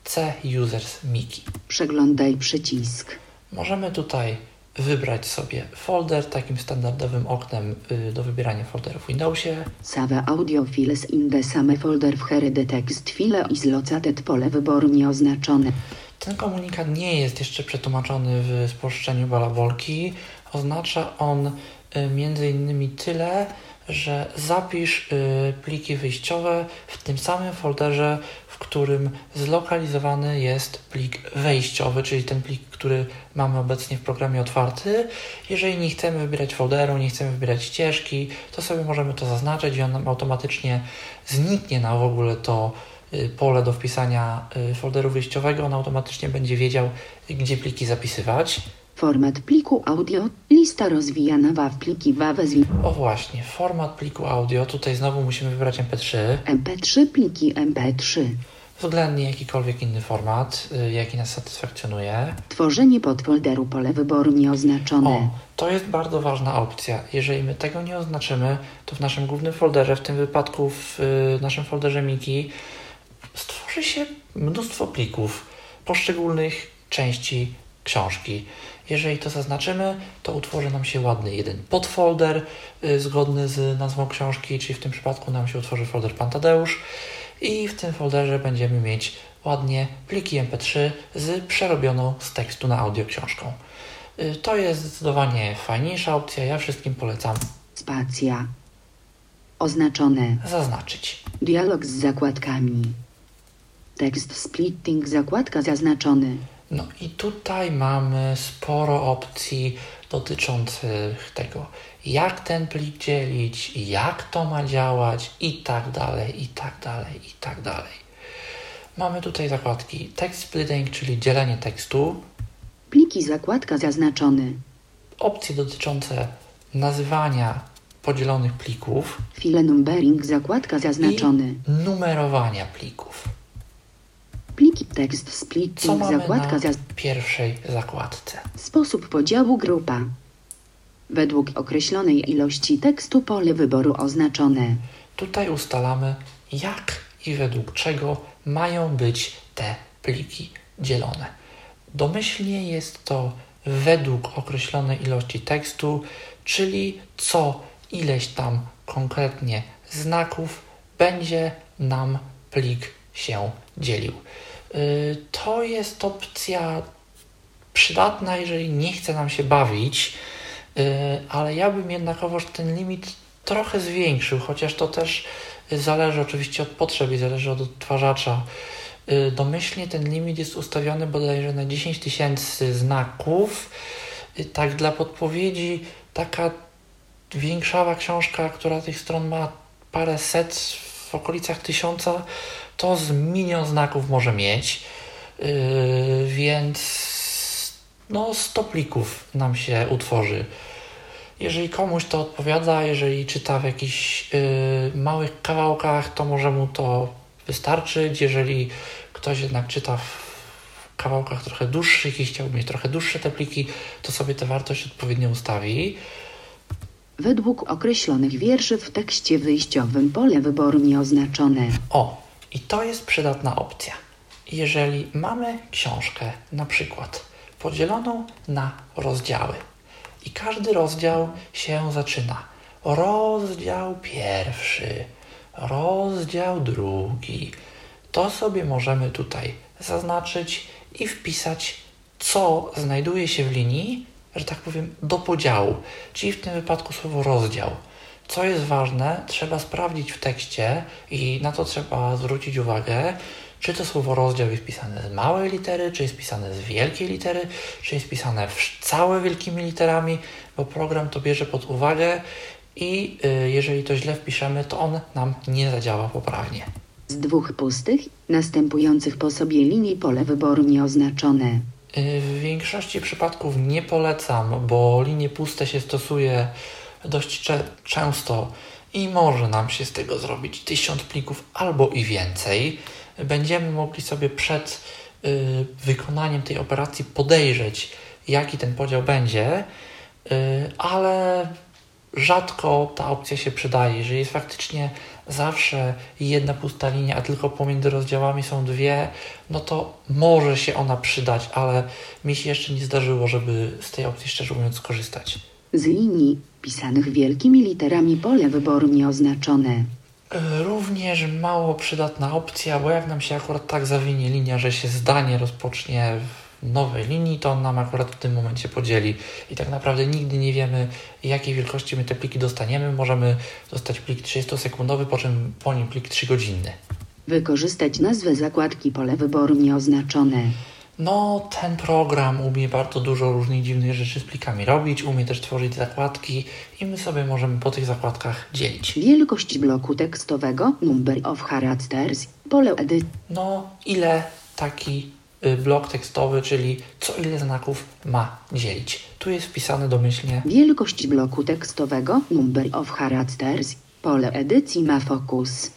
B: C Users Miki.
C: przeglądaj przycisk
B: Możemy tutaj wybrać sobie folder takim standardowym oknem y, do wybierania folderów w Windowsie.
C: Save audio files in the same folder w here text file is located pole wyboru nieoznaczone.
B: Ten komunikat nie jest jeszcze przetłumaczony w spolszczeniu balabolki. Oznacza on y, między innymi tyle, że zapisz y, pliki wyjściowe w tym samym folderze, w którym zlokalizowany jest plik wejściowy, czyli ten plik, który mamy obecnie w programie otwarty. Jeżeli nie chcemy wybierać folderu, nie chcemy wybierać ścieżki, to sobie możemy to zaznaczyć i on nam automatycznie zniknie na w ogóle to y, pole do wpisania y, folderu wyjściowego. On automatycznie będzie wiedział, gdzie pliki zapisywać.
C: Format pliku audio, lista rozwijana w pliki WAV z
B: O właśnie, format pliku audio. Tutaj znowu musimy wybrać MP3.
C: MP3 pliki MP3.
B: Względnie jakikolwiek inny format, y, jaki nas satysfakcjonuje.
C: Tworzenie podfolderu pole wyboru nieoznaczone.
B: O, to jest bardzo ważna opcja. Jeżeli my tego nie oznaczymy, to w naszym głównym folderze, w tym wypadku w y, naszym folderze Miki, stworzy się mnóstwo plików poszczególnych części książki. Jeżeli to zaznaczymy, to utworzy nam się ładny jeden podfolder y, zgodny z nazwą książki, czyli w tym przypadku nam się utworzy folder Pan Tadeusz i w tym folderze będziemy mieć ładnie pliki MP3 z przerobioną z tekstu na audio książką. Y, To jest zdecydowanie fajniejsza opcja. Ja wszystkim polecam
C: Spacja. Oznaczone.
B: zaznaczyć.
C: Dialog z zakładkami. Tekst splitting zakładka zaznaczony.
B: No i tutaj mamy sporo opcji dotyczących tego, jak ten plik dzielić, jak to ma działać i tak dalej, i tak dalej, i tak dalej. Mamy tutaj zakładki text splitting, czyli dzielenie tekstu,
C: Pliki zakładka zaznaczony.
B: opcje dotyczące nazywania podzielonych plików
C: File numbering zakładka zaznaczony.
B: i numerowania plików.
C: Pliki tekst splitting
B: mamy
C: zakładka zaz...
B: pierwszej zakładce?
C: Sposób podziału grupa. Według określonej ilości tekstu pole wyboru oznaczone.
B: Tutaj ustalamy, jak i według czego mają być te pliki dzielone. Domyślnie jest to według określonej ilości tekstu, czyli co ileś tam konkretnie znaków będzie nam plik się dzielił. Yy, To jest opcja przydatna, jeżeli nie chce nam się bawić, yy, ale ja bym jednakowoż ten limit trochę zwiększył, chociaż to też zależy oczywiście od potrzeb i zależy od odtwarzacza. Yy, Domyślnie ten limit jest ustawiony bodajże na 10 tysięcy znaków. Tak dla podpowiedzi, taka większawa książka, która tych stron ma parę set w okolicach tysiąca, to z milion znaków może mieć. Yy, więc no 100 plików nam się utworzy. Jeżeli komuś to odpowiada, jeżeli czyta w jakichś yy, małych kawałkach, to może mu to wystarczyć. Jeżeli ktoś jednak czyta w kawałkach trochę dłuższych i chciałby mieć trochę dłuższe te pliki, to sobie tę wartość odpowiednio ustawi.
C: Według określonych wierszy w tekście wyjściowym pole wyboru nieoznaczone.
B: O, i to jest przydatna opcja. Jeżeli mamy książkę, na przykład podzieloną na rozdziały, i każdy rozdział się zaczyna. Rozdział pierwszy, rozdział drugi. To sobie możemy tutaj zaznaczyć i wpisać, co znajduje się w linii, że tak powiem, do podziału, czyli w tym wypadku słowo rozdział. Co jest ważne, trzeba sprawdzić w tekście i na to trzeba zwrócić uwagę, czy to słowo rozdział jest pisane z małej litery, czy jest pisane z wielkiej litery, czy jest pisane w całe wielkimi literami, bo program to bierze pod uwagę i y, jeżeli to źle wpiszemy, to on nam nie zadziała poprawnie.
C: Z dwóch pustych, następujących po sobie linii pole wyboru nieoznaczone.
B: Y, W większości przypadków nie polecam, bo linie puste się stosuje dość cze- często i może nam się z tego zrobić tysiąc plików albo i więcej. Będziemy mogli sobie przed y, wykonaniem tej operacji podejrzeć, jaki ten podział będzie, y, ale rzadko ta opcja się przydaje. Jeżeli jest faktycznie zawsze jedna pusta linia, a tylko pomiędzy rozdziałami są dwie, no to może się ona przydać, ale mi się jeszcze nie zdarzyło, żeby z tej opcji szczerze mówiąc skorzystać.
C: Z linii pisanych wielkimi literami pole wyboru nieoznaczone.
B: E, Również mało przydatna opcja, bo jak nam się akurat tak zawinie linia, że się zdanie rozpocznie w nowej linii, to on nam akurat w tym momencie podzieli. I tak naprawdę nigdy nie wiemy, jakiej wielkości my te pliki dostaniemy. Możemy dostać plik 30-sekundowy, po czym po nim plik 3-godzinny.
C: Wykorzystać nazwę zakładki pole wyboru nieoznaczone.
B: No, ten program umie bardzo dużo różnych dziwnych rzeczy z plikami robić, umie też tworzyć zakładki i my sobie możemy po tych zakładkach dzielić.
C: Wielkość bloku tekstowego, number of characters, pole edyt,
B: No, ile taki y, blok tekstowy, czyli co ile znaków ma dzielić. Tu jest wpisane domyślnie.
C: wielkość bloku tekstowego, number of characters, pole edycji ma fokus.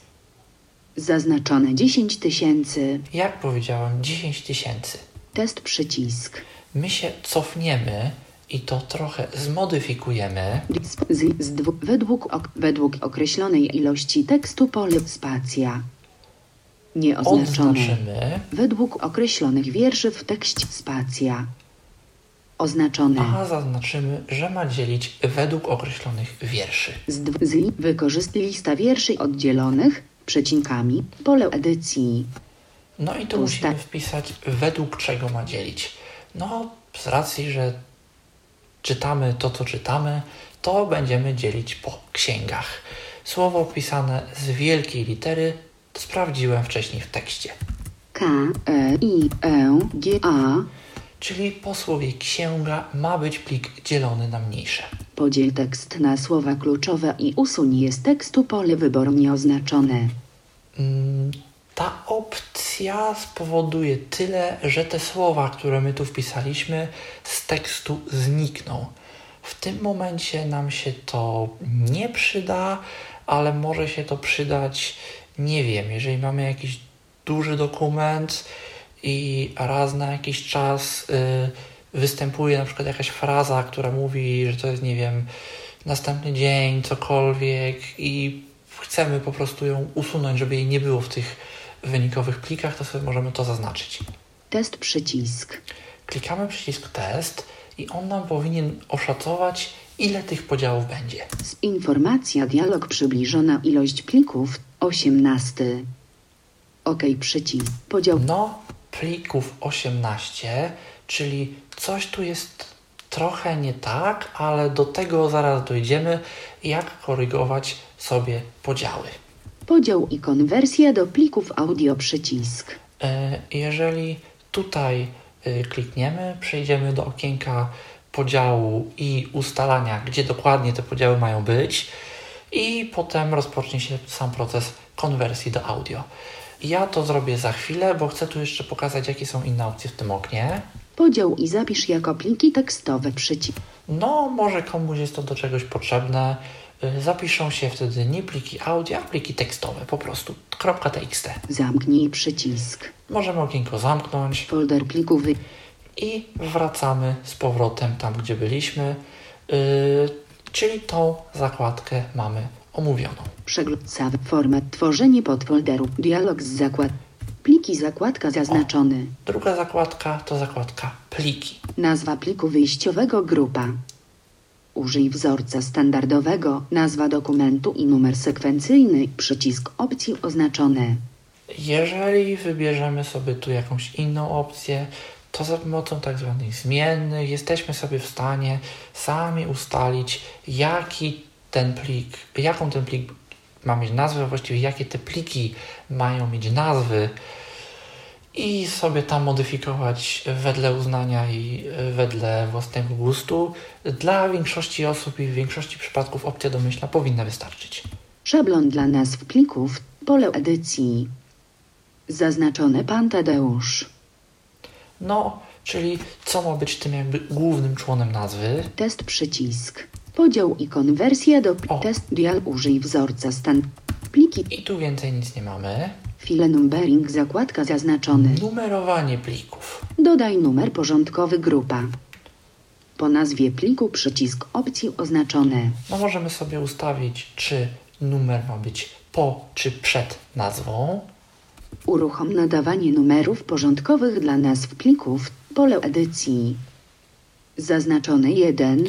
C: Zaznaczone 10 tysięcy,
B: Jak powiedziałem, 10 tysięcy.
C: Test przycisk.
B: My się cofniemy i to trochę zmodyfikujemy.
C: Z, z według, ok, według określonej ilości tekstu pole spacja. Nieoznaczone.
B: Odznaczymy,
C: Według określonych wierszy w tekście spacja. Oznaczone.
B: a zaznaczymy, że ma dzielić według określonych wierszy.
C: Z, z wykorzystaj lista wierszy oddzielonych przecinkami. Pole edycji.
B: No i tu
C: Pusta.
B: musimy wpisać, według czego ma dzielić. No, z racji, że czytamy to, co czytamy, to będziemy dzielić po księgach. Słowo pisane z wielkiej litery sprawdziłem wcześniej w tekście.
C: K, E, I, E, G, A.
B: Czyli po słowie księga ma być plik dzielony na mniejsze.
C: Podziel tekst na słowa kluczowe i usuń je z tekstu pole wyboru nieoznaczone.
B: Mm, Ta opcja spowoduje tyle, że te słowa, które my tu wpisaliśmy, z tekstu znikną. W tym momencie nam się to nie przyda, ale może się to przydać, nie wiem, jeżeli mamy jakiś duży dokument i raz na jakiś czas y, występuje na przykład jakaś fraza, która mówi, że to jest, nie wiem, następny dzień, cokolwiek i chcemy po prostu ją usunąć, żeby jej nie było w tych wynikowych plikach, to sobie możemy to zaznaczyć.
C: Test przycisk.
B: Klikamy przycisk test i on nam powinien oszacować, ile tych podziałów będzie.
C: Z informacja dialog przybliżona ilość plików 18. OK przycisk. Podział
B: No, plików 18, czyli coś tu jest trochę nie tak, ale do tego zaraz dojdziemy, jak korygować sobie podziały.
C: Podział i konwersja do plików audio przycisk.
B: E, Jeżeli tutaj e, klikniemy, przejdziemy do okienka podziału i ustalania, gdzie dokładnie te podziały mają być, i potem rozpocznie się sam proces konwersji do audio. Ja to zrobię za chwilę, bo chcę tu jeszcze pokazać, jakie są inne opcje w tym oknie.
C: Podział i zapisz jako pliki tekstowe przycisk.
B: No, może komuś jest to do czegoś potrzebne. Y, Zapiszą się wtedy nie pliki audio, a pliki tekstowe, po prostu .txt.
C: Zamknij przycisk.
B: Możemy okienko zamknąć.
C: Folder plików wy...
B: i wracamy z powrotem tam, gdzie byliśmy, yy, czyli tą zakładkę mamy omówioną.
C: Przegląd. Format tworzenie podfolderu. Dialog z zakład. Pliki zakładka zaznaczony.
B: Druga zakładka to zakładka pliki.
C: Nazwa pliku wyjściowego grupa. Użyj wzorca standardowego, nazwa dokumentu i numer sekwencyjny, przycisk opcji oznaczone.
B: Jeżeli wybierzemy sobie tu jakąś inną opcję, to za pomocą tak zwanych zmiennych jesteśmy sobie w stanie sami ustalić, jaki ten plik, jaką ten plik ma mieć nazwę, właściwie jakie te pliki mają mieć nazwy i sobie tam modyfikować wedle uznania i wedle własnego gustu. Dla większości osób i w większości przypadków opcja domyślna powinna wystarczyć.
C: Szablon dla nazw plików, pole edycji. Zaznaczone pan Tadeusz.
B: No, czyli co ma być tym jakby głównym członem nazwy.
C: Test przycisk. Podział i konwersja do
B: O.
C: test dial użyj wzorca stan. Pliki
B: I tu więcej nic nie mamy.
C: File numbering zakładka zaznaczony.
B: Numerowanie plików.
C: Dodaj numer porządkowy grupa. Po nazwie pliku przycisk opcji oznaczone.
B: No możemy sobie ustawić, czy numer ma być po czy przed nazwą.
C: Uruchom nadawanie numerów porządkowych dla nazw plików. Pole edycji. Zaznaczone 1.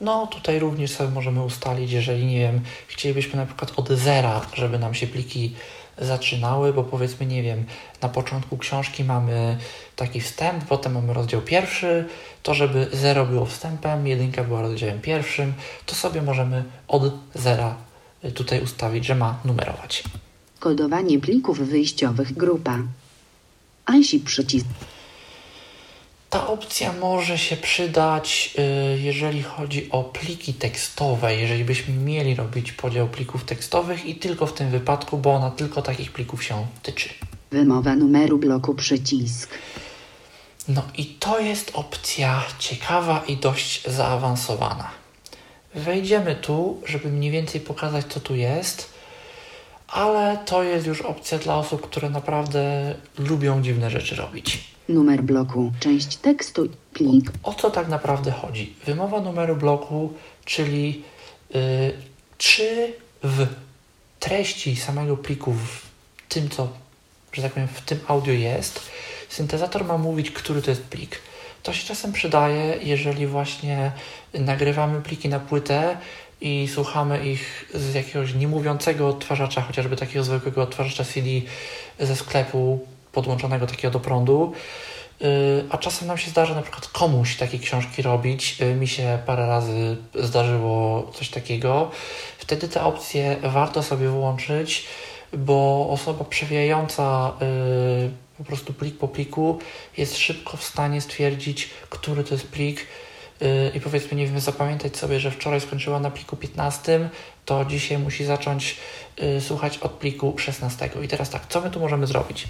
B: No tutaj również sobie możemy ustalić, jeżeli nie wiem, chcielibyśmy na przykład od zera, żeby nam się pliki zaczynały, bo powiedzmy, nie wiem, na początku książki mamy taki wstęp, potem mamy rozdział pierwszy, to żeby zero było wstępem, jedynka była rozdziałem pierwszym, to sobie możemy od zera y, tutaj ustawić, że ma numerować.
C: Kodowanie plików wyjściowych grupa. ANSI przycisk.
B: Ta opcja może się przydać, y, jeżeli chodzi o pliki tekstowe, jeżeli byśmy mieli robić podział plików tekstowych i tylko w tym wypadku, bo ona tylko takich plików się tyczy.
C: Wymowa numeru bloku przycisk.
B: No i to jest opcja ciekawa i dość zaawansowana. Wejdziemy tu, żeby mniej więcej pokazać, co tu jest, ale to jest już opcja dla osób, które naprawdę lubią dziwne rzeczy robić.
C: Numer bloku. Część tekstu. Plik.
B: O co tak naprawdę chodzi? Wymowa numeru bloku, czyli y, czy w treści samego pliku, w tym co, że tak powiem, w tym audio jest, syntezator ma mówić, który to jest plik. To się czasem przydaje, jeżeli właśnie nagrywamy pliki na płytę i słuchamy ich z jakiegoś niemówiącego odtwarzacza, chociażby takiego zwykłego odtwarzacza CD ze sklepu podłączonego takiego do prądu. Yy, A czasem nam się zdarza na przykład komuś takie książki robić. Yy, Mi się parę razy zdarzyło coś takiego. Wtedy te opcje warto sobie włączyć, bo osoba przewijająca yy, po prostu plik po pliku jest szybko w stanie stwierdzić, który to jest plik. I powiedzmy, nie wiem, zapamiętać sobie, że wczoraj skończyła na pliku 15, to dzisiaj musi zacząć słuchać od pliku 16. I teraz tak, co my tu możemy zrobić?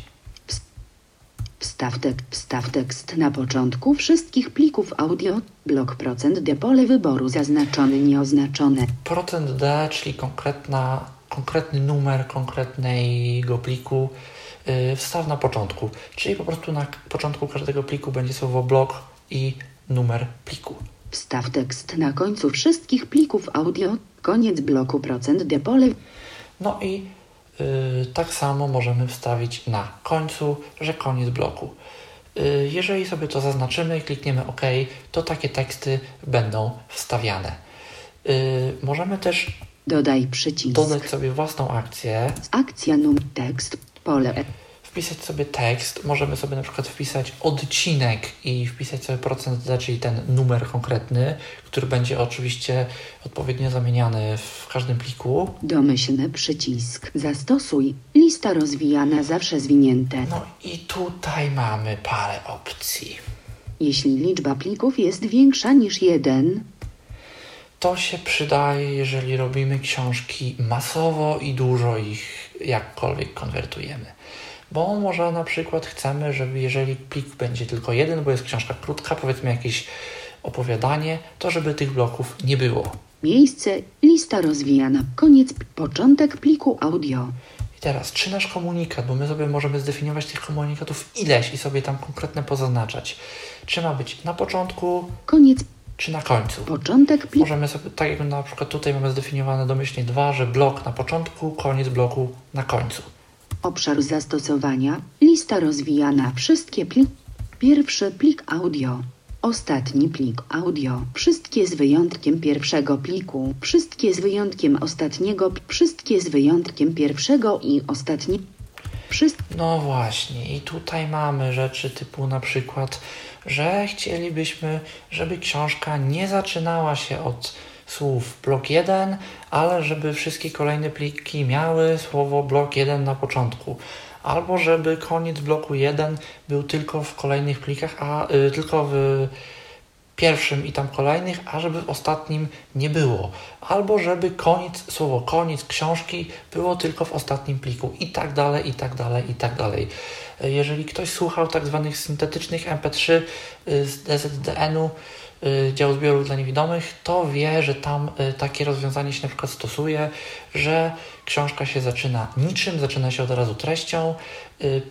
C: Wstaw, tek, wstaw tekst na początku wszystkich plików audio. Blok procent D pole wyboru zaznaczony, nieoznaczone.
B: Procent D, czyli konkretna, konkretny numer konkretnego pliku, yy, wstaw na początku. Czyli po prostu na początku każdego pliku będzie słowo blok i numer pliku.
C: Wstaw tekst na końcu wszystkich plików audio. Koniec bloku procent D pole.
B: No i tak samo możemy wstawić na końcu, że koniec bloku. Yy, jeżeli sobie to zaznaczymy i klikniemy OK, to takie teksty będą wstawiane. Yy, możemy też
C: Dodaj przycisk.
B: dodać sobie własną akcję,
C: Akcja num tekst. Pole.
B: Wpisać sobie tekst, możemy sobie na przykład wpisać odcinek i wpisać sobie procent czyli ten numer konkretny, który będzie oczywiście odpowiednio zamieniany w każdym pliku.
C: Domyślny przycisk. Zastosuj. Lista rozwijana zawsze zwinięte.
B: No i tutaj mamy parę opcji.
C: Jeśli liczba plików jest większa niż jeden,
B: To się przydaje, jeżeli robimy książki masowo i dużo ich jakkolwiek konwertujemy. Bo może na przykład chcemy, żeby jeżeli plik będzie tylko jeden, bo jest książka krótka, powiedzmy jakieś opowiadanie, to żeby tych bloków nie było.
C: miejsce, lista rozwijana, koniec, początek pliku audio.
B: I teraz, czy nasz komunikat, bo my sobie możemy zdefiniować tych komunikatów ileś i sobie tam konkretne pozaznaczać. Czy ma być na początku,
C: Koniec,
B: czy na końcu?
C: początek pliku.
B: Możemy sobie, tak jak na przykład tutaj mamy zdefiniowane domyślnie dwa, że blok na początku, koniec bloku na końcu.
C: Obszar zastosowania, lista rozwijana, wszystkie pliki. Pierwszy plik audio. Ostatni plik audio. Wszystkie z wyjątkiem pierwszego pliku. Wszystkie z wyjątkiem ostatniego. Wszystkie z wyjątkiem pierwszego i ostatniego. Wszystkie.
B: No właśnie, i tutaj mamy rzeczy typu na przykład, że chcielibyśmy, żeby książka nie zaczynała się od słów blok 1, ale żeby wszystkie kolejne pliki miały słowo blok 1 na początku. Albo żeby koniec bloku 1 był tylko w kolejnych plikach, a y, tylko w pierwszym i tam kolejnych, a żeby w ostatnim nie było. Albo żeby koniec, słowo koniec książki było tylko w ostatnim pliku i tak dalej, i tak dalej, i tak dalej. E, Jeżeli ktoś słuchał tak zwanych syntetycznych MP3 y, z DZDN-u, y, działu zbioru dla niewidomych, to wie, że tam y, takie rozwiązanie się na przykład stosuje, że książka się zaczyna niczym, zaczyna się od razu treścią, y,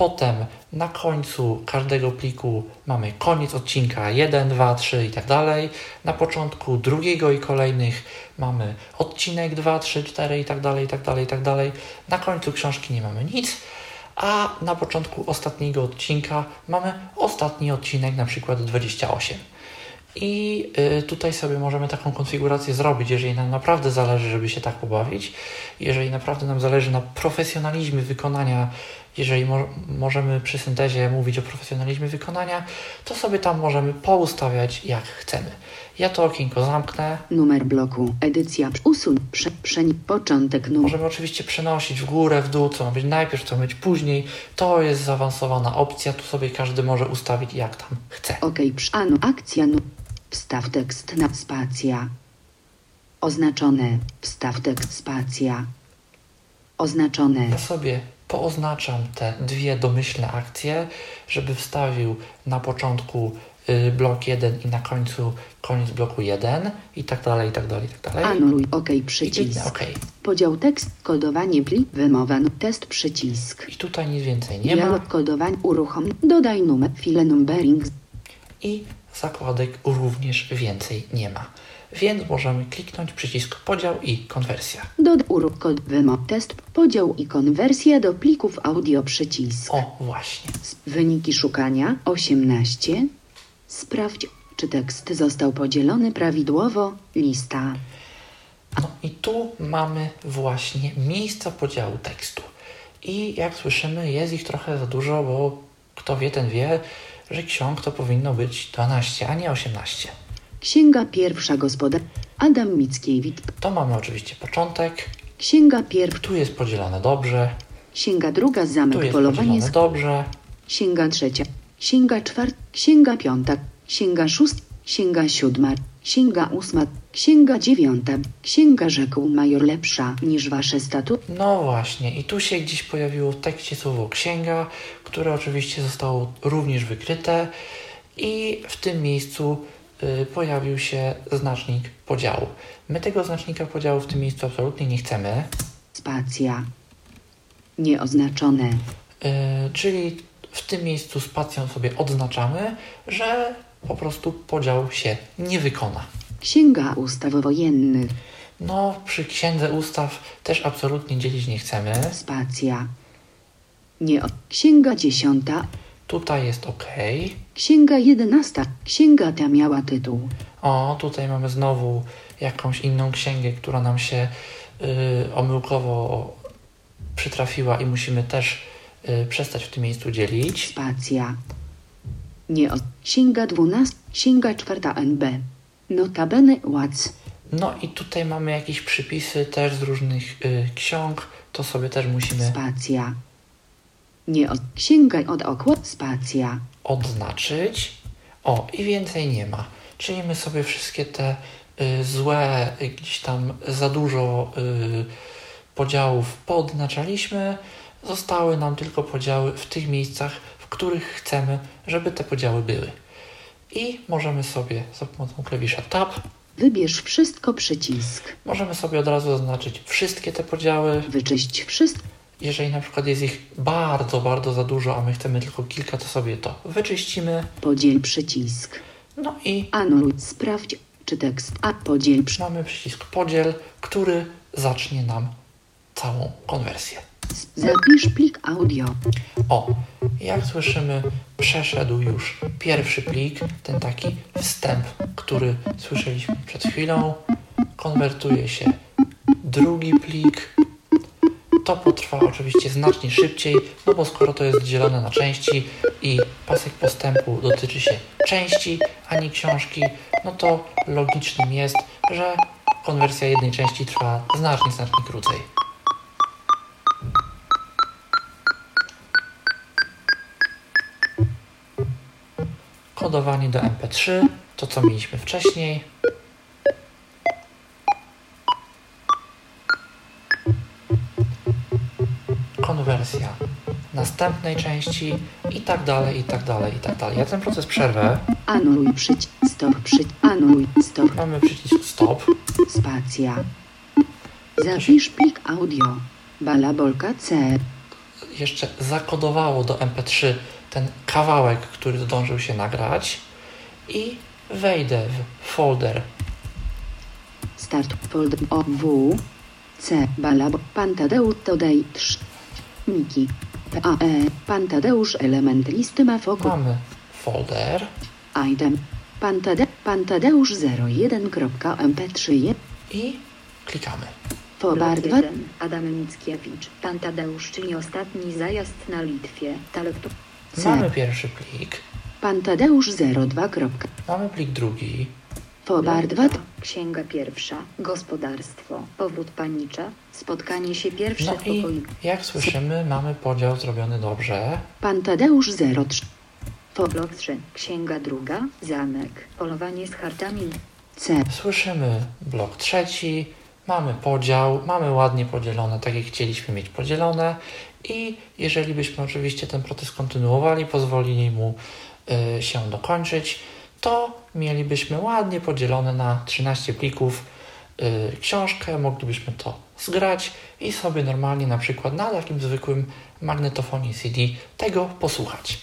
B: Potem na końcu każdego pliku mamy koniec odcinka 1, 2, 3 i tak dalej. Na początku drugiego i kolejnych mamy odcinek 2, 3, 4 i tak dalej, i tak dalej, i tak dalej. Na końcu książki nie mamy nic, a na początku ostatniego odcinka mamy ostatni odcinek, na przykład 28. I y, tutaj sobie możemy taką konfigurację zrobić, jeżeli nam naprawdę zależy, żeby się tak pobawić, jeżeli naprawdę nam zależy na profesjonalizmie wykonania, jeżeli mo możemy przy syntezie mówić o profesjonalizmie wykonania, to sobie tam możemy poustawiać jak chcemy. Ja to okienko zamknę.
C: Numer bloku. Edycja. Usuń. Prze, przeń. Początek numer.
B: Możemy oczywiście przenosić w górę, w dół, co ma być najpierw, co ma być później. To jest zaawansowana opcja, tu sobie każdy może ustawić jak tam chce.
C: OK. Anu. Akcja. Nu. Wstaw tekst na spacja. Oznaczone. Wstaw tekst spacja. Oznaczone.
B: Ja sobie pooznaczam te dwie domyślne akcje, żeby wstawił na początku y, blok 1 i na końcu koniec bloku 1 i tak dalej, i tak dalej, i tak dalej.
C: Anuluj. OK. Przycisk.
B: OK.
C: Podział tekst. Kodowanie plik. Wymowa. Test. Przycisk.
B: I tutaj nic więcej nie ma.
C: Dialog kodowań. Uruchom. Dodaj numer. File numbering.
B: I zakładek również więcej nie ma. Więc możemy kliknąć przycisk podział i konwersja.
C: Uruch kod. Wymo. Test. Podział i konwersja do plików audio. Przycisk.
B: O, właśnie.
C: Wyniki szukania 18. Sprawdź, czy tekst został podzielony prawidłowo. Lista.
B: No i tu mamy właśnie miejsca podziału tekstu. I jak słyszymy, jest ich trochę za dużo, bo kto wie, ten wie, że ksiąg to powinno być 12, a nie 18.
C: Księga pierwsza gospodarz Adam Mickiewicz.
B: To mamy oczywiście początek.
C: Księga pierwsza.
B: Tu jest podzielone dobrze.
C: Księga druga zamek
B: jest
C: polowanie. sk-
B: dobrze.
C: Księga trzecia. Księga czwarta. Księga piąta. Księga szósta. Księga siódma. Księga ósma. Księga dziewiąta. Księga rzekł major lepsza niż wasze statuty.
B: No właśnie, i tu się gdzieś pojawiło w tekście słowo księga, które oczywiście zostało również wykryte, i w tym miejscu pojawił się znacznik podziału. My tego znacznika podziału w tym miejscu absolutnie nie chcemy,
C: Spacja. Nieoznaczone.
B: y, czyli w tym miejscu spacją sobie odznaczamy, że po prostu podział się nie wykona.
C: Księga ustaw wojennych.
B: No, przy księdze ustaw też absolutnie dzielić nie chcemy.
C: Spacja. Nie. Księga dziesiąta.
B: Tutaj jest OK.
C: Księga jedenasta. Księga ta miała tytuł.
B: O, tutaj mamy znowu jakąś inną księgę, która nam się y, omyłkowo przytrafiła i musimy też y, przestać w tym miejscu dzielić.
C: Spacja. Nie. Księga dwunasta. Księga czwarta NB. Notabene łac.
B: No i tutaj mamy jakieś przypisy też z różnych y, ksiąg, to sobie też musimy
C: Spacja. Nie. Księga od okład. Spacja.
B: odznaczyć. O, i więcej nie ma. Czyli my sobie wszystkie te y, złe, y, gdzieś tam za dużo y, podziałów podznaczaliśmy. Zostały nam tylko podziały w tych miejscach, w których chcemy, żeby te podziały były. I możemy sobie za pomocą klawisza Tab,
C: Wybierz wszystko przycisk.
B: możemy sobie od razu zaznaczyć wszystkie te podziały.
C: Wyczyść wszystko.
B: Jeżeli na przykład jest ich bardzo, bardzo za dużo, a my chcemy tylko kilka, to sobie to wyczyścimy.
C: Podziel przycisk.
B: No i
C: Anuluj. Sprawdź, czy tekst. A podziel
B: mamy przycisk podziel, który zacznie nam całą konwersję.
C: Zapisz plik audio.
B: O, jak słyszymy, przeszedł już pierwszy plik, ten taki wstęp, który słyszeliśmy przed chwilą. Konwertuje się drugi plik. To potrwa oczywiście znacznie szybciej, no bo skoro to jest dzielone na części i pasek postępu dotyczy się części, a nie książki, no to logicznym jest, że konwersja jednej części trwa znacznie, znacznie krócej. Kodowanie do MP3, to co mieliśmy wcześniej. Konwersja następnej części i tak dalej, i tak dalej, i tak dalej. Ja ten proces przerwę.
C: Anuluj przycisk. Stop przycisk. Anuluj. Stop.
B: Mamy przycisk stop.
C: Spacja. Zapisz plik audio. Balabolka C.
B: jeszcze zakodowało do MP3 ten kawałek, który zdążył się nagrać i wejdę w folder
C: Start folder O W C Balab Pan Tadeusz dodaj 3 Miki P A E Pan Tadeusz element listy ma fokus
B: Mamy folder,
C: item Pan, Tade, Pan Tadeusz 01.mp3
B: i klikamy.
C: Fobar
D: Blok
C: 2
D: 1. Adam Mickiewicz. Pan Tadeusz, czyli ostatni zajazd na Litwie. Talektura.
C: C.
B: Mamy pierwszy plik,
C: Pan Tadeusz 02.
B: mamy plik drugi,
C: Fobar 2
D: Księga pierwsza. Gospodarstwo. Powrót panicza. Spotkanie się pierwsze
B: no
D: w pokoju.
B: jak słyszymy mamy podział zrobiony dobrze.
C: Pan Tadeusz 03 Fo
D: Blok 3. Księga druga. Zamek. Polowanie z hartami.
C: C
B: Słyszymy blok trzeci, mamy podział, mamy ładnie podzielone, tak jak chcieliśmy mieć podzielone i jeżeli byśmy oczywiście ten proces kontynuowali, pozwolili mu y, się dokończyć, to mielibyśmy ładnie podzielone na 13 plików y, książkę, moglibyśmy to zgrać i sobie normalnie na przykład na takim zwykłym magnetofonie CD tego posłuchać.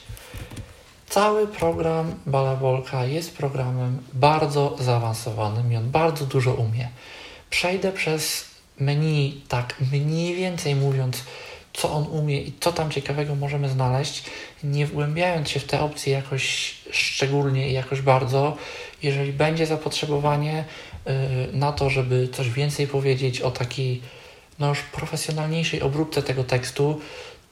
B: Cały program Balabolka jest programem bardzo zaawansowanym i on bardzo dużo umie. Przejdę przez menu, tak mniej więcej mówiąc, co on umie i co tam ciekawego możemy znaleźć, nie wgłębiając się w te opcje jakoś szczególnie i jakoś bardzo. Jeżeli będzie zapotrzebowanie yy, na to, żeby coś więcej powiedzieć o takiej no już profesjonalniejszej obróbce tego tekstu,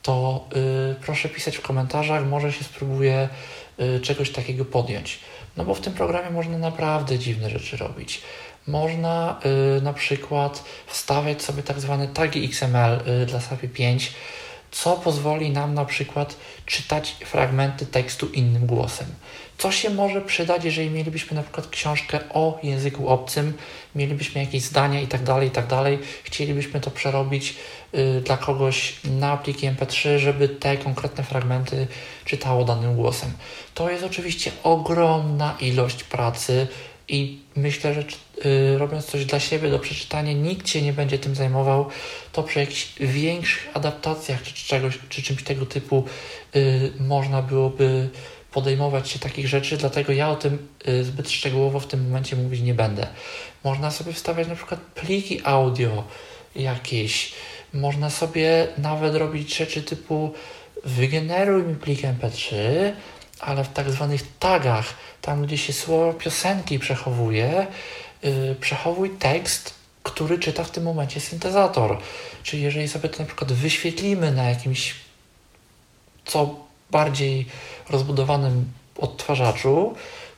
B: to y, proszę pisać w komentarzach, może się spróbuję y, czegoś takiego podjąć. No bo w tym programie można naprawdę dziwne rzeczy robić. Można y, na przykład wstawiać sobie tak zwane tagi XML y, dla SAPI 5, co pozwoli nam na przykład czytać fragmenty tekstu innym głosem. Co się może przydać, jeżeli mielibyśmy na przykład książkę o języku obcym, mielibyśmy jakieś zdania i tak dalej, i tak dalej, chcielibyśmy to przerobić y, dla kogoś na pliki MP3, żeby te konkretne fragmenty czytało danym głosem. To jest oczywiście ogromna ilość pracy i myślę, że y, robiąc coś dla siebie do przeczytania, nikt się nie będzie tym zajmował. To przy jakichś większych adaptacjach czy, czegoś, czy czymś tego typu y, można byłoby podejmować się takich rzeczy, dlatego ja o tym y, zbyt szczegółowo w tym momencie mówić nie będę. Można sobie wstawiać na przykład pliki audio jakieś, można sobie nawet robić rzeczy typu wygeneruj mi plik MP3, ale w tak zwanych tagach, tam gdzie się słowo piosenki przechowuje, yy, przechowuj tekst, który czyta w tym momencie syntezator. Czyli jeżeli sobie to na przykład wyświetlimy na jakimś co bardziej rozbudowanym odtwarzaczu,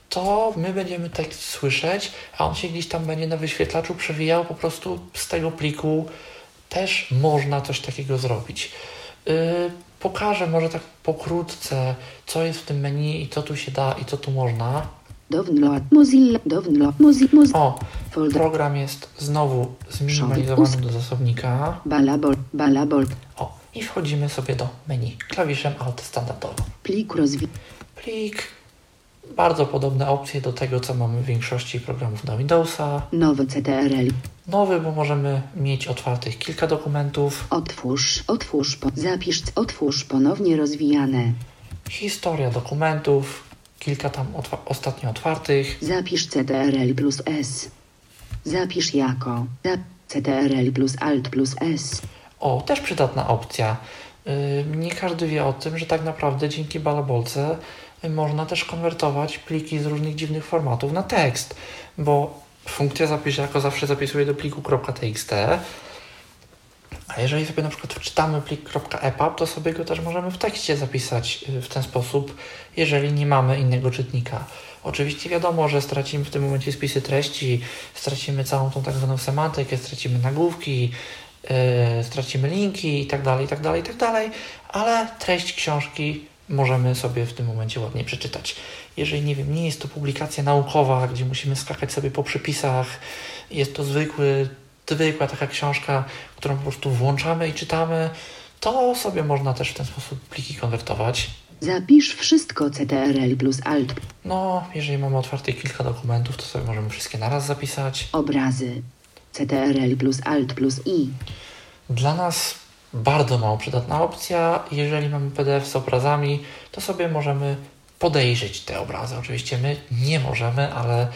B: to my będziemy tekst słyszeć, a on się gdzieś tam będzie na wyświetlaczu przewijał po prostu z tego pliku. Też można coś takiego zrobić. Yy, pokażę może tak pokrótce, co jest w tym menu i co tu się da i co tu można.
C: Download Mozilla Download Mozilla Moz
B: O, program jest znowu zminimalizowany do zasobnika.
C: Balabol Balabol
B: O, i wchodzimy sobie do menu klawiszem Alt standardowo.
C: Plik rozwi
B: Plik, bardzo podobne opcje do tego, co mamy w większości programów na Windowsa.
C: Nowy CTRL
B: Nowy, bo możemy mieć otwartych kilka dokumentów.
C: Otwórz Otwórz Zapisz Otwórz ponownie rozwijane
B: Historia dokumentów, kilka tam otwa- ostatnio otwartych.
C: Zapisz CTRL plus S Zapisz jako Zap CTRL plus Alt plus S
B: O, też przydatna opcja. Yy, Nie każdy wie o tym, że tak naprawdę dzięki balabolce można też konwertować pliki z różnych dziwnych formatów na tekst, bo funkcja zapisz jako zawsze zapisuje do pliku .txt, a jeżeli sobie na przykład wczytamy plik .epub, to sobie go też możemy w tekście zapisać y, w ten sposób, jeżeli nie mamy innego czytnika. Oczywiście wiadomo, że stracimy w tym momencie spisy treści, stracimy całą tą tak zwaną semantykę, stracimy nagłówki, yy, stracimy linki i tak dalej, i tak dalej, i tak dalej, ale treść książki możemy sobie w tym momencie ładnie przeczytać. Jeżeli, nie wiem, nie jest to publikacja naukowa, gdzie musimy skakać sobie po przypisach, jest to zwykły, zwykła taka książka, którą po prostu włączamy i czytamy, to sobie można też w ten sposób pliki konwertować.
C: Zapisz wszystko CTRL plus Alt
B: No, jeżeli mamy otwarte kilka dokumentów, to sobie możemy wszystkie naraz zapisać.
C: Obrazy CTRL plus Alt plus I
B: Dla nas bardzo mało przydatna opcja. Jeżeli mamy PDF z obrazami, to sobie możemy podejrzeć te obrazy. Oczywiście my nie możemy, ale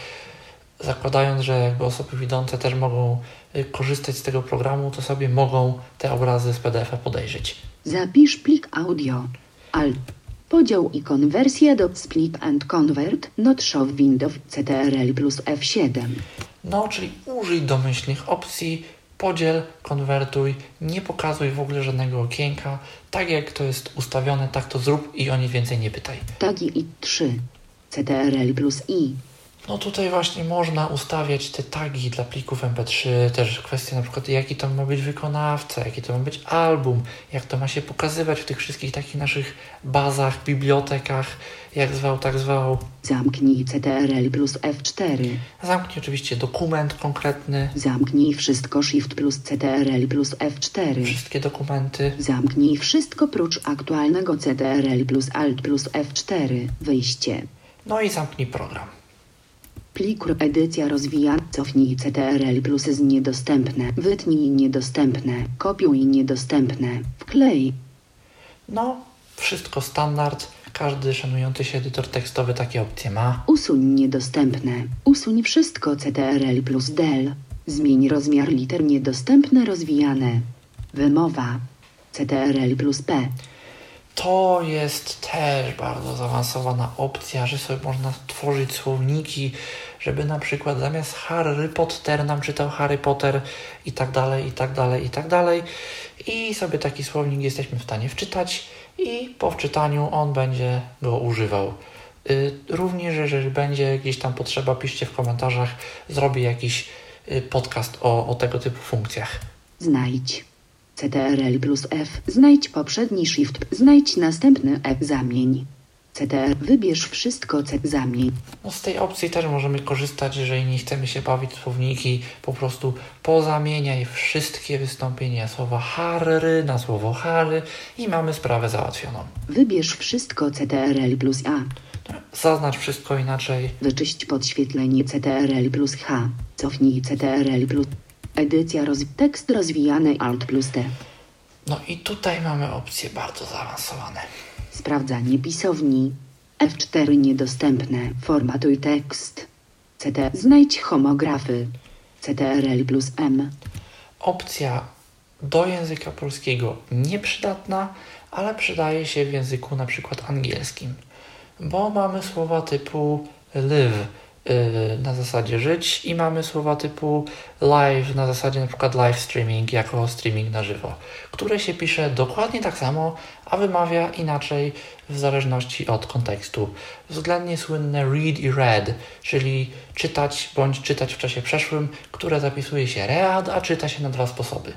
B: zakładając, że jakby osoby widzące też mogą y, korzystać z tego programu, to sobie mogą te obrazy z PDF-a podejrzeć.
C: Zapisz plik audio. Alt. Podział i konwersja do split and convert not show window CTRL plus F7.
B: No, czyli użyj domyślnych opcji, podziel, konwertuj, nie pokazuj w ogóle żadnego okienka. Tak jak to jest ustawione, tak to zrób i o nic więcej nie pytaj.
C: Tagi i 3. CTRL plus I.
B: No tutaj właśnie można ustawiać te tagi dla plików MP3, też kwestie na przykład jaki to ma być wykonawca, jaki to ma być album, jak to ma się pokazywać w tych wszystkich takich naszych bazach, bibliotekach, jak zwał, tak zwał.
C: Zamknij CTRL plus F4.
B: Zamknij oczywiście dokument konkretny,
C: Zamknij wszystko Shift plus CTRL plus F4.
B: wszystkie dokumenty.
C: Zamknij wszystko prócz aktualnego CTRL plus Alt plus F4. Wyjście.
B: No i zamknij program.
C: Plik edycja rozwijana. Cofnij CTRL plus z niedostępne. Wytnij niedostępne. Kopiuj niedostępne. Wklej.
B: No, wszystko standard. Każdy szanujący się edytor tekstowy takie opcje ma.
C: Usuń niedostępne. Usuń wszystko CTRL plus del. Zmień rozmiar liter niedostępne rozwijane. Wymowa. CTRL plus P.
B: To jest też bardzo zaawansowana opcja, że sobie można tworzyć słowniki, żeby na przykład zamiast Harry Potter nam czytał Harry Potter i tak dalej, i tak dalej, i tak dalej. I sobie taki słownik jesteśmy w stanie wczytać i po wczytaniu on będzie go używał. Y, Również, jeżeli będzie gdzieś tam potrzeba, piszcie w komentarzach, zrobię jakiś y, podcast o, o tego typu funkcjach.
C: Znajdź. CTRL plus F. Znajdź poprzedni Shift. Znajdź następny F. Zamień. CTR. Wybierz wszystko C. Zamień.
B: No z tej opcji też możemy korzystać, jeżeli nie chcemy się bawić słowniki, po prostu pozamieniaj wszystkie wystąpienia słowa Harry na słowo Harry i mamy sprawę załatwioną.
C: Wybierz wszystko CTRL plus A.
B: Zaznacz wszystko inaczej.
C: Wyczyść podświetlenie CTRL plus H. Cofnij CTRL plus. Edycja roz... Tekst rozwijany Alt plus T.
B: No i tutaj mamy opcje bardzo zaawansowane.
C: Sprawdzanie pisowni. F4 niedostępne. Formatuj tekst. CT. Znajdź homografy. CTRL plus M.
B: Opcja do języka polskiego nieprzydatna, ale przydaje się w języku na przykład angielskim, bo mamy słowa typu live na zasadzie żyć i mamy słowa typu live na zasadzie na przykład live streaming jako streaming na żywo, które się pisze dokładnie tak samo, a wymawia inaczej w zależności od kontekstu. Względnie słynne read i read, czyli czytać bądź czytać w czasie przeszłym, które zapisuje się read, a czyta się na dwa sposoby.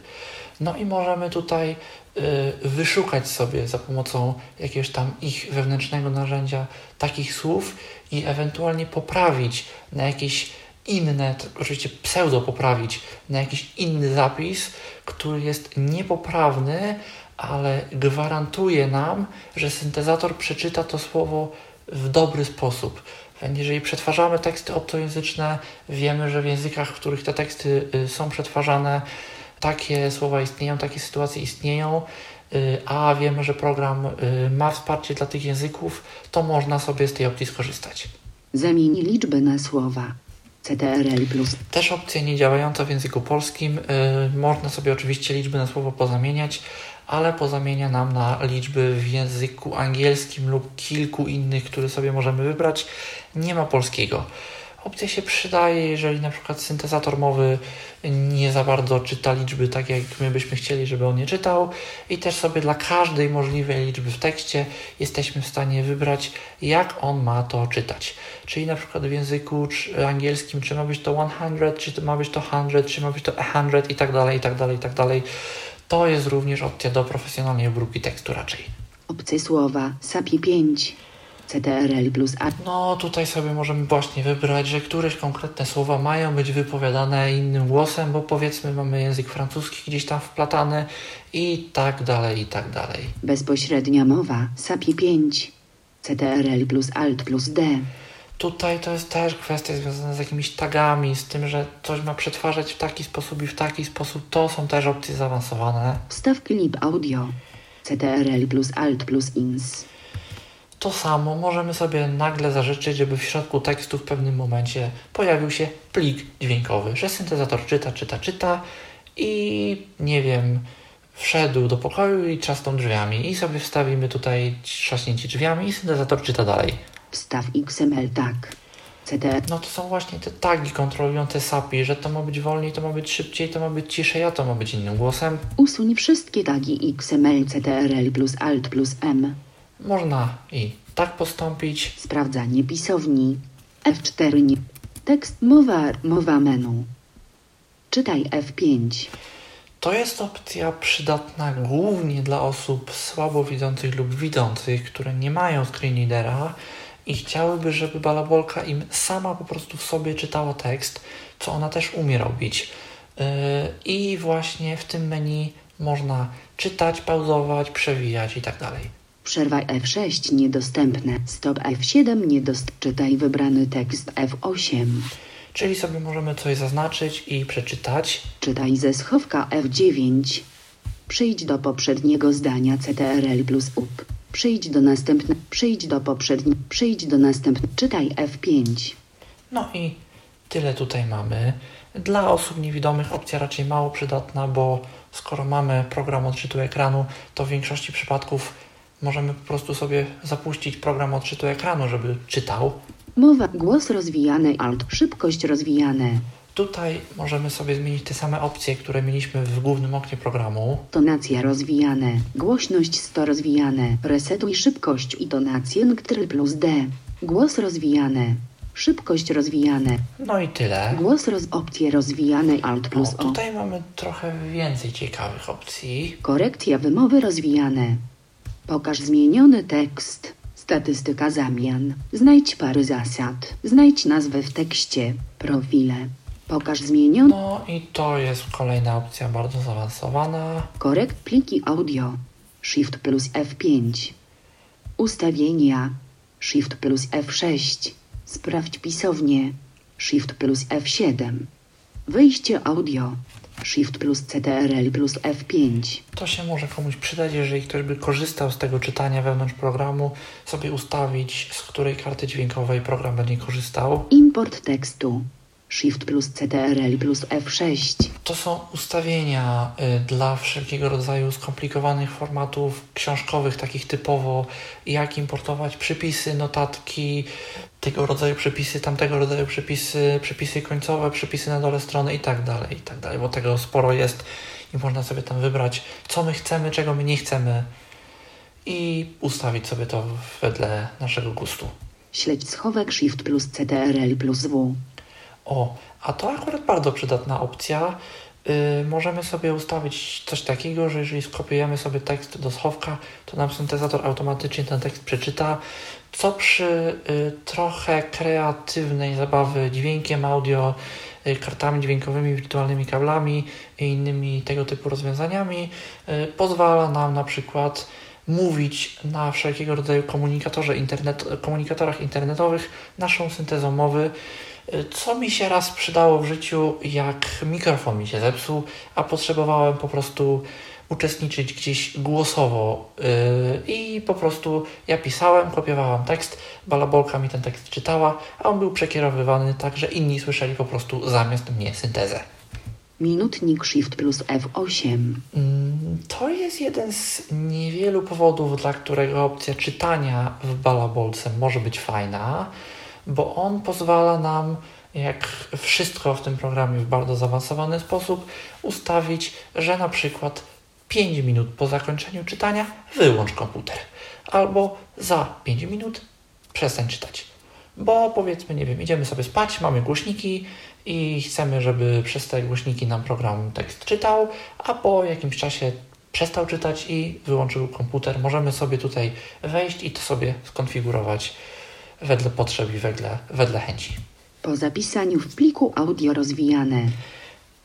B: No i możemy tutaj y, wyszukać sobie za pomocą jakiegoś tam ich wewnętrznego narzędzia takich słów i ewentualnie poprawić na jakieś inne, oczywiście pseudo poprawić na jakiś inny zapis, który jest niepoprawny, ale gwarantuje nam, że syntezator przeczyta to słowo w dobry sposób. Jeżeli przetwarzamy teksty obcojęzyczne, wiemy, że w językach, w których te teksty y, są przetwarzane, takie słowa istnieją, takie sytuacje istnieją, a wiemy, że program y, ma wsparcie dla tych języków, to można sobie z tej opcji skorzystać.
C: Zamień liczby na słowa. CTRL
B: Też opcja nie działająca w języku polskim. y, można sobie oczywiście liczby na słowo pozamieniać, ale pozamienia nam na liczby w języku angielskim lub kilku innych, które sobie możemy wybrać. Nie ma polskiego. Opcja się przydaje, jeżeli na przykład syntezator mowy nie za bardzo czyta liczby tak, jak my byśmy chcieli, żeby on je czytał i też sobie dla każdej możliwej liczby w tekście jesteśmy w stanie wybrać, jak on ma to czytać. Czyli na przykład w języku czy angielskim, czy ma być to 100, czy ma być to 100, czy ma być to 100 i tak dalej, i tak dalej, i tak dalej. To jest również opcja do profesjonalnej obróbki tekstu raczej.
C: Obce słowa. SAPI 5. CTRL plus A.
B: No tutaj sobie możemy właśnie wybrać, że któreś konkretne słowa mają być wypowiadane innym głosem, bo powiedzmy mamy język francuski gdzieś tam wplatany i tak dalej, i tak dalej.
C: Bezpośrednia mowa. SAPI 5. CTRL plus Alt plus D.
B: Tutaj to jest też kwestia związana z jakimiś tagami, z tym, że coś ma przetwarzać w taki sposób i w taki sposób. To są też opcje zaawansowane.
C: Wstaw klip audio. CTRL plus Alt plus Ins.
B: To samo możemy sobie nagle zażyczyć, żeby w środku tekstu w pewnym momencie pojawił się plik dźwiękowy, że syntezator czyta, czyta, czyta i nie wiem, wszedł do pokoju i trzasnął drzwiami i sobie wstawimy tutaj trzaśnięcie drzwiami i syntezator czyta dalej.
C: Wstaw XML tag. CTRL
B: No to są właśnie te tagi kontrolujące SAPI, że to ma być wolniej, to ma być szybciej, to ma być ciszej, a to ma być innym głosem.
C: Usuń wszystkie tagi XML CTRL plus Alt plus M.
B: Można i tak postąpić.
C: Sprawdzanie pisowni. F4 nie. Tekst mowa, mowa menu. Czytaj F5.
B: To jest opcja przydatna głównie dla osób słabowidzących lub widzących, które nie mają screen readera i chciałyby, żeby balabolka im sama po prostu w sobie czytała tekst, co ona też umie robić. Yy, I właśnie w tym menu można czytać, pauzować, przewijać i tak dalej.
C: Przerwa F6 niedostępne. Stop F7 niedostępny. Czytaj wybrany tekst F8.
B: Czyli sobie możemy coś zaznaczyć i przeczytać.
C: Czytaj ze schowka F9. Przyjdź do poprzedniego zdania CTRL plus up. Przyjdź do następne. Przyjdź do poprzedni. Przyjdź do następne. Czytaj F5.
B: No i tyle tutaj mamy. Dla osób niewidomych opcja raczej mało przydatna, bo skoro mamy program odczytu ekranu, to w większości przypadków możemy po prostu sobie zapuścić program odczytu ekranu, żeby czytał.
C: Mowa. Głos rozwijany. Alt. Szybkość rozwijane.
B: Tutaj możemy sobie zmienić te same opcje, które mieliśmy w głównym oknie programu.
C: Tonacja rozwijane. Głośność 100 rozwijane. Resetuj szybkość i tonację Ctrl plus D. Głos rozwijane. Szybkość rozwijane.
B: No i tyle.
C: Głos roz... Opcje rozwijane Alt plus O.
B: tutaj mamy trochę więcej ciekawych opcji.
C: Korekcja wymowy rozwijane. Pokaż zmieniony tekst. Statystyka zamian. Znajdź pary zasad. Znajdź nazwę w tekście. Profile. Pokaż zmieniony.
B: No i to jest kolejna opcja bardzo zaawansowana.
C: Korekt pliki audio. Shift plus F5. Ustawienia. Shift plus F6. Sprawdź pisownię. Shift plus F7. Wyjście audio. Shift plus CTRL plus F5.
B: To się może komuś przydać, jeżeli ktoś by korzystał z tego czytania wewnątrz programu, sobie ustawić, z której karty dźwiękowej program będzie korzystał.
C: Import tekstu. Shift plus CTRL plus F6.
B: To są ustawienia y, dla wszelkiego rodzaju skomplikowanych formatów książkowych, takich typowo, jak importować przypisy, notatki, tego rodzaju przepisy, tamtego rodzaju przepisy, przepisy końcowe, przepisy na dole strony i tak dalej, i tak dalej, bo tego sporo jest i można sobie tam wybrać, co my chcemy, czego my nie chcemy i ustawić sobie to wedle naszego gustu.
C: Śledź schowek Shift plus CTRL plus W.
B: O, a to akurat bardzo przydatna opcja. Yy, możemy sobie ustawić coś takiego, że jeżeli skopiujemy sobie tekst do schowka, to nam syntezator automatycznie ten tekst przeczyta, co przy y, trochę kreatywnej zabawy dźwiękiem, audio, y, kartami dźwiękowymi, wirtualnymi kablami i innymi tego typu rozwiązaniami y, pozwala nam na przykład mówić na wszelkiego rodzaju komunikatorze internet, komunikatorach internetowych naszą syntezą mowy, co mi się raz przydało w życiu, jak mikrofon mi się zepsuł, a potrzebowałem po prostu uczestniczyć gdzieś głosowo yy, i po prostu ja pisałem, kopiowałam tekst, balabolka mi ten tekst czytała, a on był przekierowywany tak, że inni słyszeli po prostu zamiast mnie syntezę.
C: Minutnik Shift plus F8.
B: Mm, To jest jeden z niewielu powodów, dla którego opcja czytania w balabolce może być fajna, bo on pozwala nam, jak wszystko w tym programie w bardzo zaawansowany sposób, ustawić, że na przykład 5 minut po zakończeniu czytania wyłącz komputer, albo za 5 minut przestań czytać. Bo powiedzmy, nie wiem, idziemy sobie spać, mamy głośniki i chcemy, żeby przez te głośniki nam program tekst czytał, a po jakimś czasie przestał czytać i wyłączył komputer. Możemy sobie tutaj wejść i to sobie skonfigurować wedle potrzeb i wedle, wedle chęci.
C: Po zapisaniu w pliku audio rozwijane.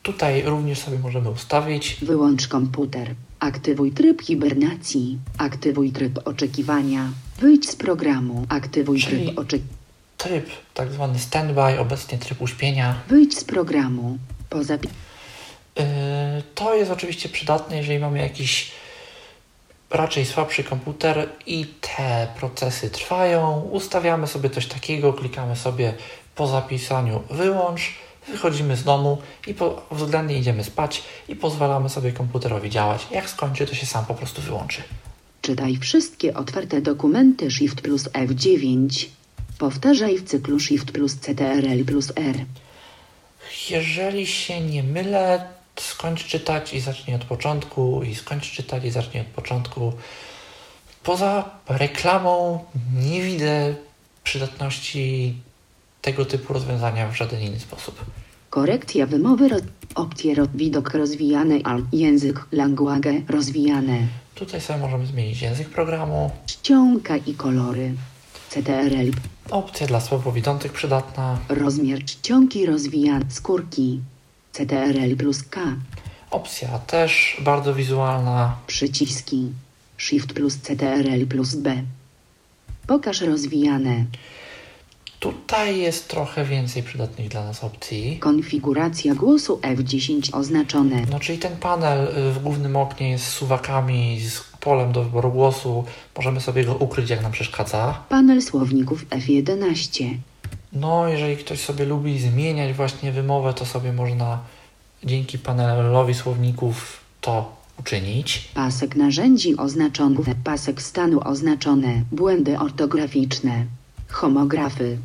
B: Tutaj również sobie możemy ustawić
C: Wyłącz komputer. Aktywuj tryb hibernacji. Aktywuj tryb oczekiwania. Wyjdź z programu. Aktywuj
B: Czyli-
C: tryb oczekiwania.
B: tryb tak zwany standby, obecnie tryb uśpienia.
C: Wyjdź z programu. Poza
B: Yy, To jest oczywiście przydatne, jeżeli mamy jakiś raczej słabszy komputer i te procesy trwają. Ustawiamy sobie coś takiego, klikamy sobie po zapisaniu wyłącz, wychodzimy z domu i po, względnie idziemy spać i pozwalamy sobie komputerowi działać. Jak skończy, to się sam po prostu wyłączy.
C: Czytaj wszystkie otwarte dokumenty Shift plus F9. Powtarzaj w cyklu Shift plus CTRL plus R.
B: Jeżeli się nie mylę, skończ czytać i zacznij od początku, i skończ czytać i zacznij od początku. Poza reklamą nie widzę przydatności tego typu rozwiązania w żaden inny sposób.
C: Korekcja wymowy roz... opcje widok rozwijany al język language rozwijane.
B: Tutaj sobie możemy zmienić język programu,
C: Czcionka i kolory. CTRL
B: opcja dla słabowidzących przydatna,
C: rozmiar czcionki rozwijane skórki. CTRL plus K
B: opcja też bardzo wizualna,
C: przyciski. Shift plus CTRL plus B. Pokaż rozwijane.
B: Tutaj jest trochę więcej przydatnych dla nas opcji.
C: Konfiguracja głosu F10 oznaczone.
B: No, czyli ten panel y, w głównym oknie jest z suwakami, z polem do wyboru głosu. Możemy sobie go ukryć, jak nam przeszkadza.
C: Panel słowników F11.
B: No, jeżeli ktoś sobie lubi zmieniać właśnie wymowę, to sobie można dzięki panelowi słowników to uczynić.
C: Pasek narzędzi oznaczony. Pasek stanu oznaczone. Błędy ortograficzne. Homografy.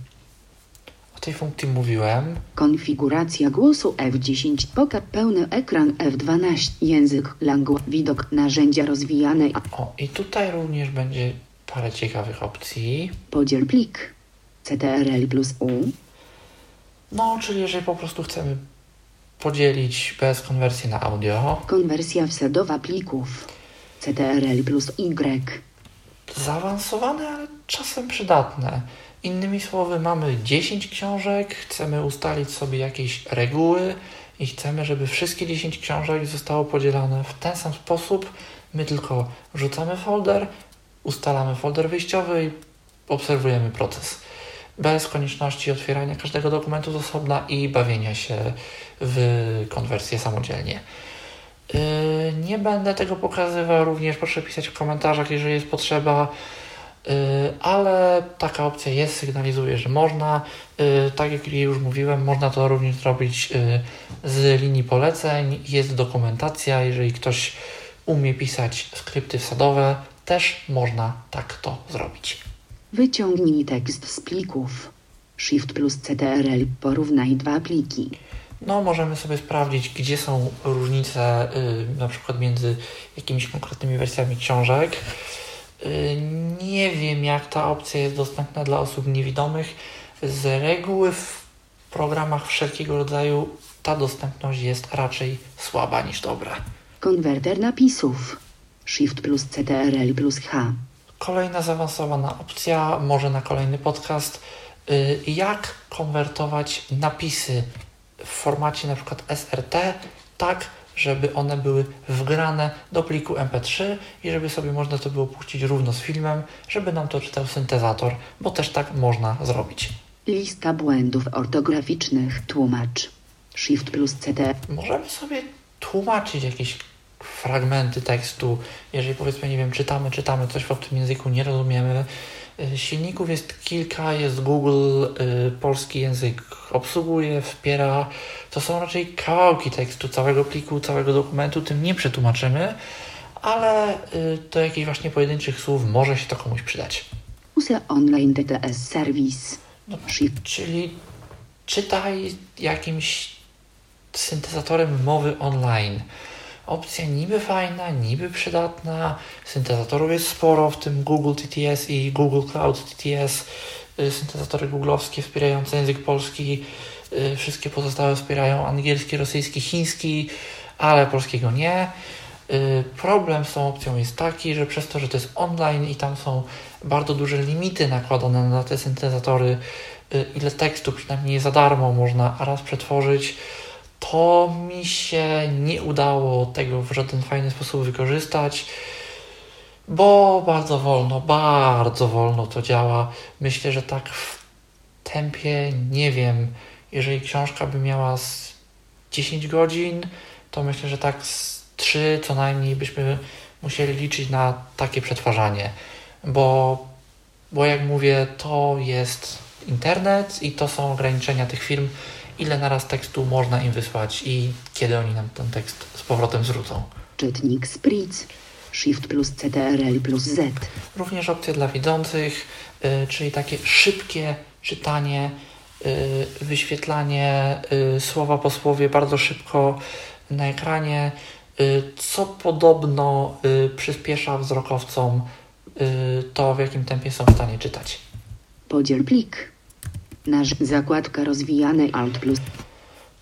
B: O tej funkcji mówiłem.
C: Konfiguracja głosu F10. Pokaż pełny ekran F12. Język, langu, widok, narzędzia rozwijane.
B: O, i tutaj również będzie parę ciekawych opcji.
C: Podziel plik. CTRL plus U.
B: No, czyli jeżeli po prostu chcemy podzielić bez konwersji na audio,
C: Konwersja wsadowa plików. CTRL plus Y.
B: zaawansowane, ale czasem przydatne. Innymi słowy, mamy 10 książek, chcemy ustalić sobie jakieś reguły i chcemy, żeby wszystkie 10 książek zostało podzielone w ten sam sposób. My tylko rzucamy folder, ustalamy folder wyjściowy i obserwujemy proces. Bez konieczności otwierania każdego dokumentu z osobna i bawienia się w konwersję samodzielnie. Yy, Nie będę tego pokazywał, również proszę pisać w komentarzach, jeżeli jest potrzeba, Yy, ale taka opcja jest, sygnalizuje, że można. Yy, Tak jak już mówiłem, można to również zrobić z linii poleceń. Jest dokumentacja, jeżeli ktoś umie pisać skrypty wsadowe, też można tak to zrobić.
C: Wyciągnij tekst z plików. Shift plus CTRL. Porównaj dwa pliki.
B: No, możemy sobie sprawdzić, gdzie są różnice, y, na przykład między jakimiś konkretnymi wersjami książek. Y, nie wiem, jak ta opcja jest dostępna dla osób niewidomych. Z reguły w programach wszelkiego rodzaju ta dostępność jest raczej słaba niż dobra.
C: Konwerter napisów. Shift plus CTRL plus H.
B: Kolejna zaawansowana opcja, może na kolejny podcast, y, jak konwertować napisy w formacie na przykład SRT tak, żeby one były wgrane do pliku MP3 i żeby sobie można to było puścić równo z filmem, żeby nam to czytał syntezator, bo też tak można zrobić.
C: Lista błędów ortograficznych. Tłumacz. Shift plus CT.
B: Możemy sobie tłumaczyć jakieś fragmenty tekstu, jeżeli powiedzmy, nie wiem, czytamy, czytamy coś w obcym języku, nie rozumiemy. Y, Silników jest kilka, jest Google, y, polski język obsługuje, wspiera. To są raczej kawałki tekstu, całego pliku, całego dokumentu, tym nie przetłumaczymy, ale y, do jakichś właśnie pojedynczych słów może się to komuś przydać.
C: USE Online DTS Service.
B: No. Czyli czytaj jakimś syntezatorem mowy online. Opcja niby fajna, niby przydatna. Syntezatorów jest sporo, w tym Google TTS i Google Cloud TTS. y, Syntezatory googlowskie wspierające język polski. y, Wszystkie pozostałe wspierają angielski, rosyjski, chiński, ale polskiego nie. Y, Problem z tą opcją jest taki, że przez to, że to jest online i tam są bardzo duże limity nakładane na te syntezatory, ile tekstu przynajmniej za darmo można raz przetworzyć, to mi się nie udało tego w żaden fajny sposób wykorzystać, bo bardzo wolno, bardzo wolno to działa. Myślę, że tak w tempie nie wiem. Jeżeli książka by miała z 10 godzin, to myślę, że tak z 3 co najmniej byśmy musieli liczyć na takie przetwarzanie, bo, bo jak mówię, to jest internet i to są ograniczenia tych firm, ile naraz tekstu można im wysłać i kiedy oni nam ten tekst z powrotem zwrócą.
C: Czytnik Spritz. Shift plus CTRL plus Z.
B: Również opcje dla widzących, y, czyli takie szybkie czytanie, y, wyświetlanie y, słowa po słowie bardzo szybko na ekranie, y, co podobno y, przyspiesza wzrokowcom y, to, w jakim tempie są w stanie czytać.
C: Podziel plik. Nasz zakładka rozwijane Alt plus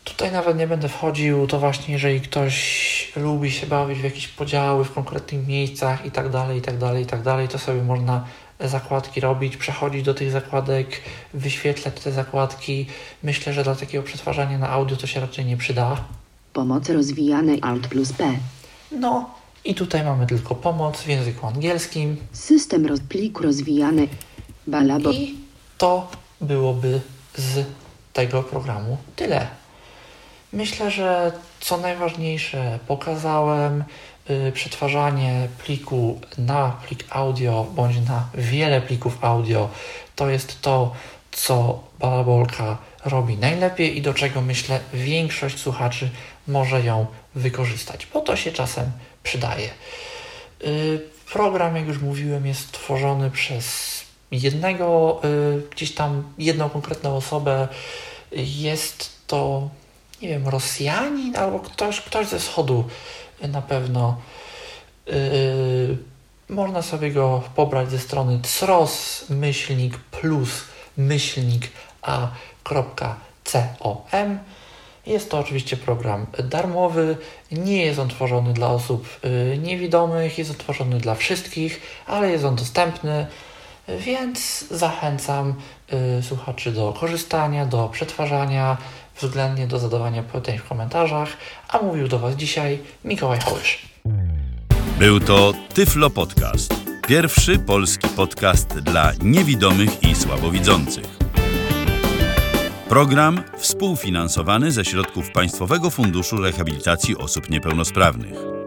B: Tutaj nawet nie będę wchodził, to właśnie jeżeli ktoś lubi się bawić w jakieś podziały w konkretnych miejscach i tak dalej, i tak dalej, i tak dalej, to sobie można zakładki robić, przechodzić do tych zakładek, wyświetlać te zakładki. Myślę, że dla takiego przetwarzania na audio to się raczej nie przyda.
C: Pomoc rozwijane Alt plus P.
B: No i tutaj mamy tylko pomoc w języku angielskim
C: System roz plik rozwijany. Balabo.
B: i to byłoby z tego programu tyle. Myślę, że co najważniejsze pokazałem. y, Przetwarzanie pliku na plik audio bądź na wiele plików audio to jest to, co Balabolka robi najlepiej i do czego myślę większość słuchaczy może ją wykorzystać, bo to się czasem przydaje. Y, Program, jak już mówiłem, jest tworzony przez jednego, y, gdzieś tam jedną konkretną osobę. Jest to, nie wiem, Rosjanin albo ktoś, ktoś ze wschodu y, na pewno. Y, Można sobie go pobrać ze strony cros myślnik plus myślnik a.com. Jest to oczywiście program darmowy, nie jest on tworzony dla osób niewidomych, jest on tworzony dla wszystkich, ale jest on dostępny, więc zachęcam y, słuchaczy do korzystania, do przetwarzania, względnie do zadawania pytań w komentarzach, a mówił do Was dzisiaj Mikołaj Hołysz.
A: Był to Tyflo Podcast. Pierwszy polski podcast dla niewidomych i słabowidzących. Program współfinansowany ze środków Państwowego Funduszu Rehabilitacji Osób Niepełnosprawnych.